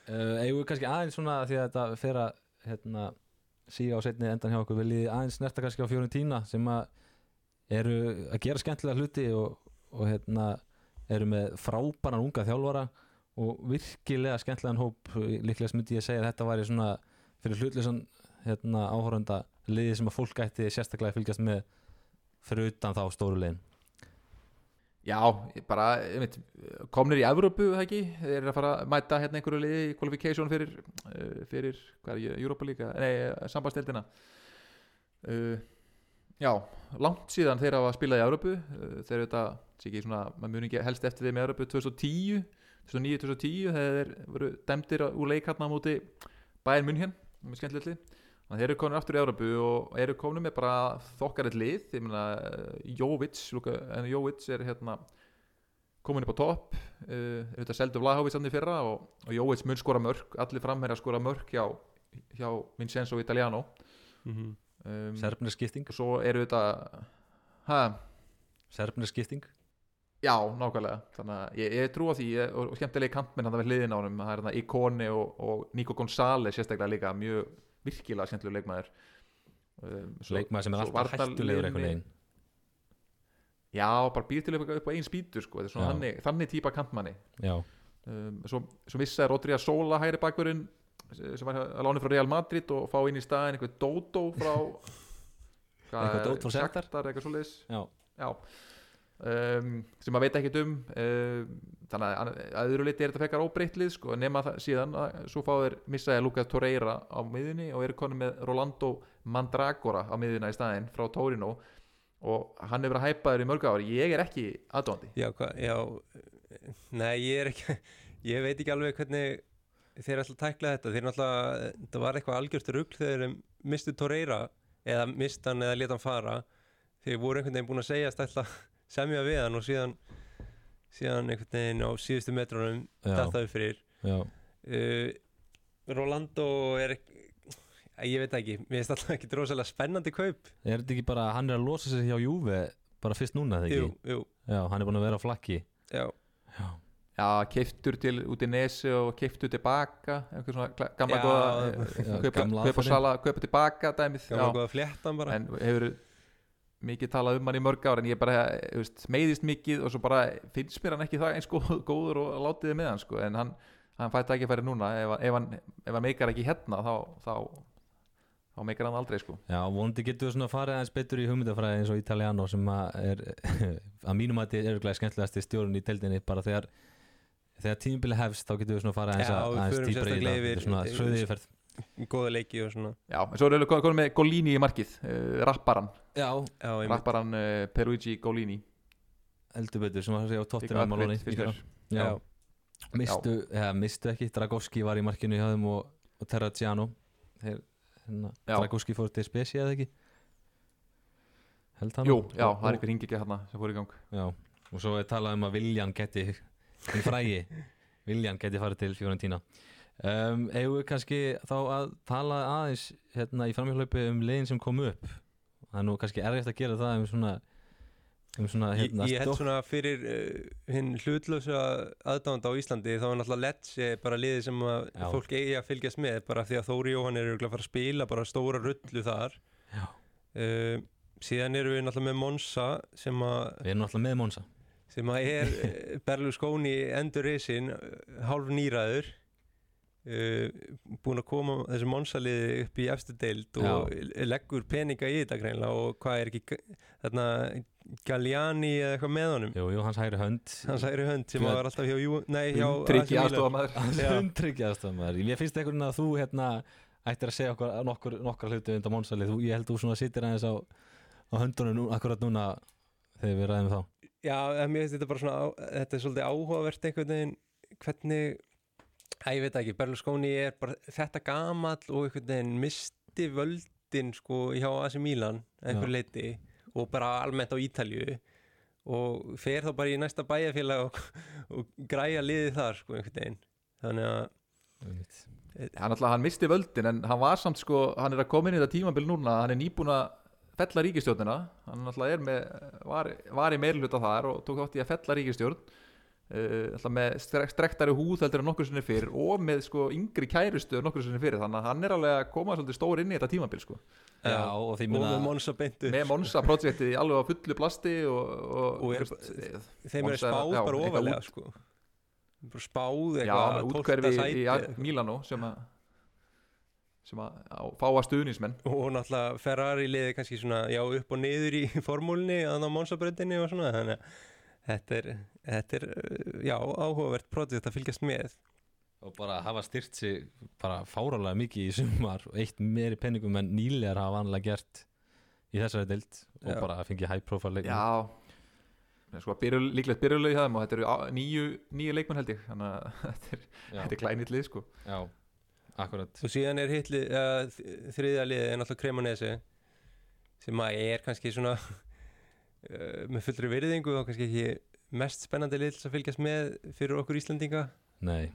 Uh, eigum við kannski aðeins svona því að þetta fer að hérna, síga á setni endan hjá okkur viljið aðeins snerta kannski á fjórun tína sem að eru að gera skemmtilega hluti og, og hérna, eru með frábæran unga þjálfara og virkilega skemmtilegan hóp. Líklega myndi ég að segja að þetta væri svona fyrir hlutleysan hérna, áhorfanda liði sem að fólk ætti sérstaklega að fylgjast með fyrir utan þá stóru liðin Já, bara, veit, komnir í Evrópu, það ekki, þeir eru að fara að mæta hérna einhverju liði í qualification fyrir, uh, fyrir, hvað er Europa líka, nei, sambandstildina. Uh, já, langt síðan þeir hafa spilað í Evrópu, þeir eru þetta, sé ekki svona, maður muni ekki helst eftir þeim í Evrópu 2010, 2009-2010, þegar þeir voru demdir úr leik á móti Bayern München, með skemmtilegt lið. Þannig að þeir eru komin aftur í Európu og eru komin með bara þokkarið lið. Ég meina Jóvits en Jóvits er hérna komin upp á topp. Uh, þetta seldu Vlahovic í fyrra og, og Jóvits mun skora mörg allir framherja skora mörg hjá, hjá Vincenzo Italiano. Mm -hmm. um, Serbnir skipting og svo eru þetta ha, Serbnir skipting já, nákvæmlega. Þannig að ég, ég trú á því. Ég, og, skemmtilegi kantmenn hann við hliðin á hann það er hérna Ikone og, og Nico González sérstaklega líka. Mjög virkilega skemmtilega leikmaður. Um, svo- leikmaður sem er alltaf hættulegur einhvern veginn. Já, bara býr til upp, á einn spýtur sko. þannig, þannig típa kantmanni. Já, um, svo, svo vissaði Rodríða Sola hægri bakverðin sem var að lána frá Real Madrid og fá inn í staðin einhver Dodo frá hvað Eitthvað Dodo frá? Shakhtar, eitthvað svoleiðis. Já, Já um, sem maður veit ekkert um um, þannig að að öðru liti er þetta fekar óbreytlið sko, nema það síðan að svo fá þeir missaði Lucas Torreira á miðunni og eru konum með Rolando Mandragora á miðuna í staðinn frá Torino og hann hefur verið hæpaður í mörg ári ég er ekki aðdóndi Já, hva, já Nei, ég er ekki Ég veit ekki alveg hvernig þeir ætla að tækla þetta. Þeir náttúrulega, þetta var eitthvað algjört rugl þegar þeir mistu Torreira eða mist hann eða leta hann fara. Þeir voru einhvern veginn búin að segja að semja við hann og síðan síðan einhvern veginn á síðustu metrunum Já. dattaði fyrir. Já, uh, Rolando er ég veit ekki, mér finnst alltaf ekki rosalega spennandi kaup. Er þetta ekki bara hann er að losa sig hjá Juve bara fyrst núna þegar jú, ekki? jú, Já, hann er búin að vera á flakki. Já, Já, Já, keiftur til út í nesi og keiftur tilbaka eitthvað svona gamla Já, góða já, eh, kaupa, gamla kaupa sala, kaupa tilbaka dæmið gamla góða fléttan bara. En hefur mikið talað um hann í mörg ár en ég bara þú veist, meiðist mikið og svo bara finnst mér hann ekki það eins góð, góður og látið þið með hann sko. en hann, hann fætti ekki færi núna ef, ef, hann, ef hann meikar ekki hérna þá, þá, þá meikar hann aldrei sko. Já, vondi getur við svona farið aðeins betur í hugmyndafræði eins og Italiano sem að er að mínum að þetta er örglega skemmtilegasti stjórn í deildinni bara þegar þegar tímubili hefst þá getur við svona aðeins, að- við aðeins förum dýpra í það Þetta er svona yfirferð góða leiki og svona. Já, en svo erum við konum með Golini í markið uh, rapparan, Já, já, rapparan uh, Peruigi Golini eldur betur sem að segja á upgrade, finnst mér. Já, Já. mistu, ja, mistu ekki Dragowski var í markinu hjá þeim og, og Terraciano. Þeir, hérna. Dragowski fór til Spesi eða ekki? Held hann Jú, já, Og- það er einhver ringi ekki hérna sem fór í gang. Já, og svo er talað um að Viljan geti hinn frægi Viljan geti farið til Fiorentina um, við kannski þá að tala aðeins hérna í framhjálpi um leiðin sem kom upp? Það er nú kannski erfitt að gera það um svona um svona Ég, hérna ég held stórt- svona fyrir uh, hinn hlutlösa aðdánda á Íslandi þá er náttúrulega Lecce bara liði sem fólk eigi að fylgjast með bara því að Þóri Jóhann er örugglega að fara að spila bara stóra rullu þar. Uh, síðan erum við náttúrulega með Monsa sem að, Við erum náttúrulega með Monsa sem að er uh, Berlusconi endur risin hálf nýraður búin að koma þessu Monsa liði upp í efstu deild og leggur peninga í þetta greinlega og hvað er ekki þarna Galliani eða eitthvað með honum? Jú, jú, hans hægri hönd. Hans hægri hönd sem var alltaf hjá, Jú- nei, hjá Milan. aðstofamæður Já. hundryggja aðstofamæður Ég finnst veginn að þú hérna ættir að segja okkur nokkur, nokkur hluti undan Monsalið Þú- Ég held þú svona sittir aðeins á, á höndunum nú, akkurat núna þegar við ræðum þá. Já, en mér finnst þetta bara svona þetta er svolítið áhugavert einhvern veginn hvernig, að ég veit ekki Berlusconi er bara þetta gamall og einhvern veginn misti völdin sko hjá AC Milan einhver leiti og bara almennt á Ítalju og fer þá bara í næsta bæjarfélag og, og græja liðið þar sko einhvern veginn. Þannig að hann, alltaf, hann misti völdin en hann var samt sko hann er að koma inn í þetta tímabil núna hann er nýbúin að fella ríkistjórnina hann alltaf er með var, var í meirluta þar og tók þátt í að fella ríkistjórn uh, með strek, strektari húð heldur en nokkur sinni fyrir og með sko yngri kærustu en nokkur sinni fyrir þannig að hann er alveg að koma svolítið stór inn í þetta tímabil sko. Já, og því og meina með Monsa beintu með Monsa projektið alveg á fullu plasti og, og, Og er- þú veist, þeim er spáð já, bara ofalega sko. Bara spáð já, eitthvað með 12. útkverfi í, sæti. Í. Milano sem að sem að á, fáa stuðnismenn og náttúrulega Ferrari liði kannski svona já upp og niður í formúlinni að á Monsabröndinni og svona þannig að þetta er, þetta er uh, já áhugavert projekt að fylgjast með. Og bara hafa styrt sig bara fárálega mikið í sumar og eitt meiri penningum en nýlegar hafa vanlega gert í þessari deild og Já. bara fengið high profile leikmenn. Já. Sko, byrjul, líklegt byrjuleg í það og þetta eru níu, níu leikmenn held ég þannig að þetta er, er glænit lið sko. já, akkurat. Og síðan er hitli, uh, þriðja liði er náttúrulega Cremonese sem að er kannski svona með fullri virðingu og kannski ekki mest spennandi lið til að fylgjast með fyrir okkur Íslandinga Nei,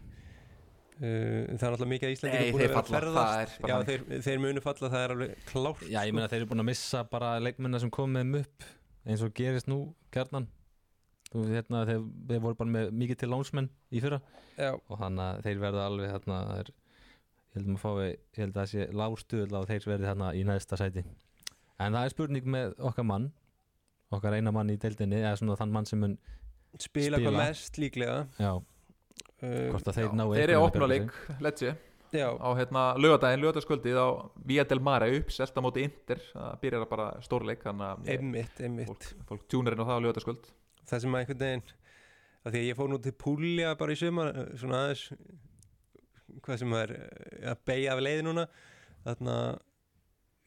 uh, það er náttúrulega mikið að Íslandinga Nei, búin að vera að er ferðast já, þeir, þeir munu falla, það er alveg klárt já ég meina þeir eru búin að missa bara leikmennar sem kom með þeim upp eins og gerist nú kjarnan. Þú veist hérna þeir, þeir voru bara með mikið til lánsmenn í fyrra. Já, og þannig að þeir verða alveg það er, ég held að maður fái ég held að það sé lágstuðl á þeir verði þarna í neðsta sæti. En það er spurning með okkar mann okkar eina mann í deildinni eða svona þann mann sem mun, spila, Spila. hvað mest líklega. Já, uh, hvort að þeir Já, ná Þeir eru einhverjum að að opna bjarga leik, let's see já, á hérna lögadaginn, lögadagskvöldið á Via del Mare upp, selta móti Inter. Það byrjar bara stórleik þannig að einmitt, einmitt. fólk, fólk tjúnar inn á það á lögadagskvöld það sem að einhvern veginn að því að ég fór nú til Púlja bara í sumar svona aðeins hvað sem er eh, að beigja af leið núna. Þarna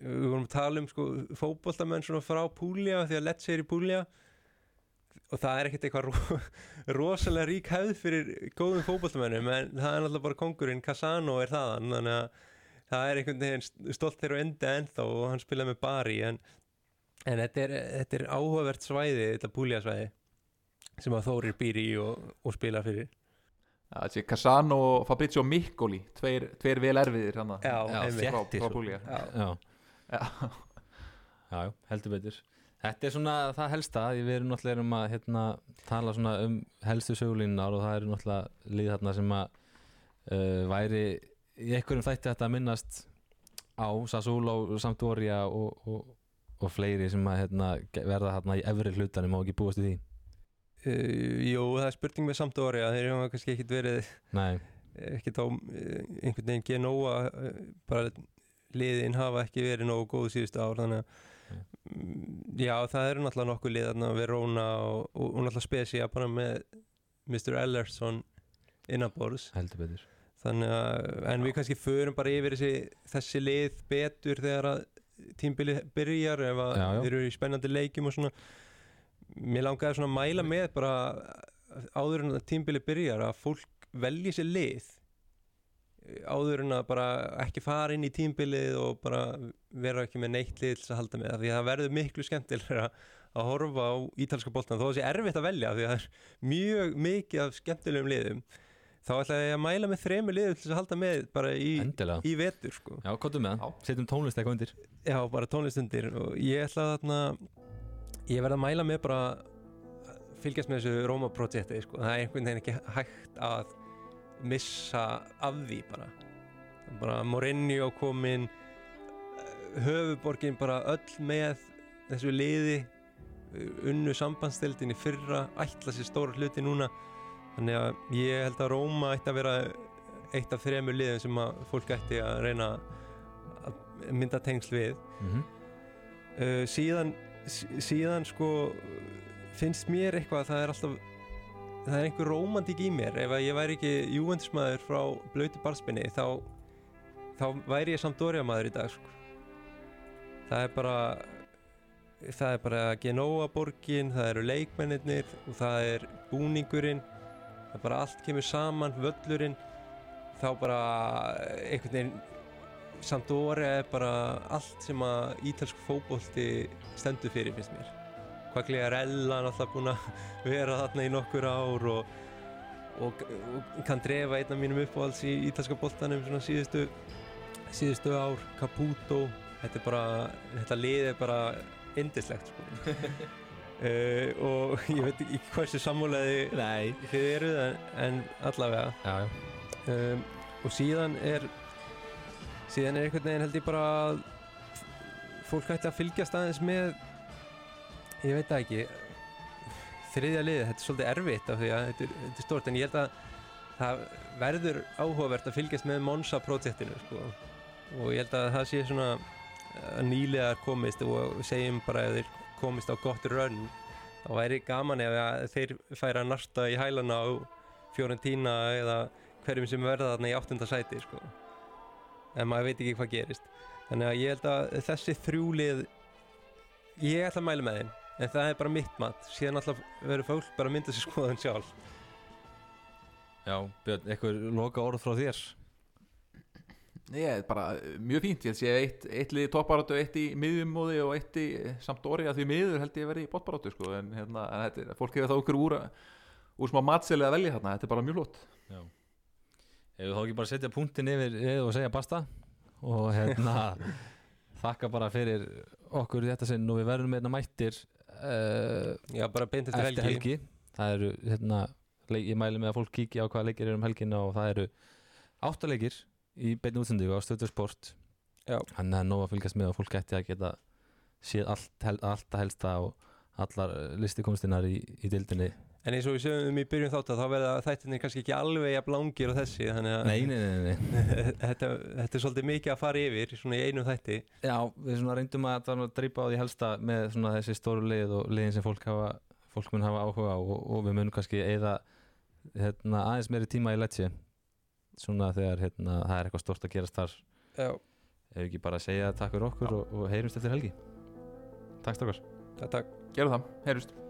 við vorum að tala um sko fótboltamenn svona frá Púlja því að Let's er í Púlja og það er ekkert eitthvað ro rosalega rík hefð fyrir góðum fótboltamennum en það er náttúrulega bara kongurinn Casano er þaðan þannig að það er einhvern veginn stolt þeirra enda ennþá og hann spilaði með Bari en, en þetta, er, þetta er áhugavert svæði þetta búljasvæði sem að Þórir býr í og, og spila fyrir. Það sé Casano og Fabrizio Miccoli tveir, tveir vel erfiðir Já, Já, frá, frá. Puglia. Já. Já, Já. já, já, heldur betur. Þetta er svona það helsta, við erum náttúrulega um að hérna, tala svona um helstu sögulínunar og það eru náttúrulega lið þarna sem að uh, væri í einhverjum þætti þetta að minnast á Sassuolo, Sampdoria og, og, og fleiri sem að hérna, verða þarna í efri hlutanum og ekki búast í því? Uh, jú, það er spurning með samt orja þeir hafa kannski ekkit verið Nei, ekkit á uh, einhvern veginn Genoa uh, bara liðin hafa ekki verið nógu góð síðustu ár þannig að mm, já, það eru náttúrulega nokkuð lið Verona og, og, og náttúrulega Spezia bara með Mr. Ellerson innanborðs þannig að, en við kannski förum bara yfir þessi, þessi lið betur þegar að tímbili byrjar ef að Já, já. þeir eru í spennandi leikjum og svona mér langaði svona að mæla með bara áður en að tímbili byrjar að fólk velji sér lið áður en að bara ekki fara inn í tímbilið og bara vera ekki með neitt lið til þess að halda með það því að það verður miklu skemmtilega að horfa á ítalska boltan þó að það sé erfitt að velja því að það er mjög mikið af skemmtilegum liðum þá ætla ég að mæla með þremu liðum til að halda með bara í, í vetur sko. Já, kottum með Já. það, setjum tónlist eitthvað undir já, bara tónlistundir og ég ætla þarna ég verð að mæla með bara að fylgjast með þessu Róma-projekti sko. það er einhvern veginn ekki hægt að missa af því bara. Bara Mourinho komin höfuborgin bara öll með þessu liði unnu sambandstildin í fyrra ætla sér stóra hluti núna. Þannig að ég held að Róma ætti að vera eitt af þremur liðum sem að fólk ætti að reyna að mynda tengsl við. Mm uh, síðan sí- síðan sko finnst mér eitthvað að það er alltaf það er einhver rómantík í mér. Ef ég væri ekki júvendismæður frá blötu barspinni þá þá væri ég Sampdoria maður í dag sko. það er bara það er bara Genoa borgin það eru leikmennir og það er búningurinn. Það er bara allt kemur saman, völlurinn. Þá bara einhvern veginn Sampdoria er bara allt sem að ítalsk fótbolti stendur fyrir finnst mér Quagliarella alltaf búin að vera þarna í nokkur ár og, og, og kann drefa einn af mínum uppáhalds í ítalska boltanum svona síðustu, síðustu ár Caputo. Þetta er bara, þetta lið er bara indislegt sko. uh, og ég veit ekki hversu sammúleði Nei. þið eruð en, en allavega. Já, já, um, og síðan er síðan er einhvern veginn held ég bara að fólk ætti að fylgjast aðeins með ég veit það ekki þriðja liðið, þetta er svolítið erfitt af því að þetta er, þetta er stort en ég held að það verður áhugavert að fylgjast með Monza projektinu sko. og ég held að það sé svona að nýlegar komist og segjum bara að þeir komist á gott rönn þá væri gaman ef þeir færa að narta í hælana á Fiorentina eða hverjum sem verða þarna í áttunda sæti sko. en maður veit ekki hvað gerist þannig að ég held að þessi þrjúlið ég ætla að mæla með þeim en það er bara mitt mat. Síðan alltaf verður fólk bara að mynda sér skoðan sjálf. Já Björn, eitthvað loka orð frá þér? Ég er bara uh, mjög fínt, ég held sé eitt, eitt lið topparátu, eitt í miðjumóði og eitt í samt orði að því miður held ég að vera í botbarátu sko, en, hérna, en þetta, er- fólk hefur þá okkur úr, úr smá matseli að velja þarna, þetta er bara mjög flott. Já. Ef við þá ekki bara setja punktin yfir og segja basta? Og hérna þakka bara fyrir okkur í þetta sinn. Og við verðum með hérna mættir uh, já bara beint eftir eftir helgi, helgi. það eru hérna leik, ég mæli með að fólk kíkja á hvaða leikir eru um helgina og það eru áttaleikir í beinni útsendingu á stöðu sport Já. þannig að það er nóg að fylgjast með og fólk gæti að geta séð allt, allt að helsta og allar listikomstinnar í, í dildinni en eins og við sögum í byrjun þátt að þá verða þættinir kannski ekki alveg jafn langir og þessi þannig að nei, nei, nei, nei. þetta, þetta er svolítið mikið að fara yfir svona í einum þætti. Já, við svona reyndum að það drípa á því helsta með svona þessi stóru lið og liðin sem fólk, hafa, fólk mun hafa áhuga á og, og við munum kannski eða hérna, aðeins meiri tíma í letsi svona þegar hérna, það er eitthvað stort að gerast þar. Já, ef ekki bara að segja takk fyrir okkur og, og heyrumst eftir helgi. Takk stakar takk. Gerum það, heyrjumst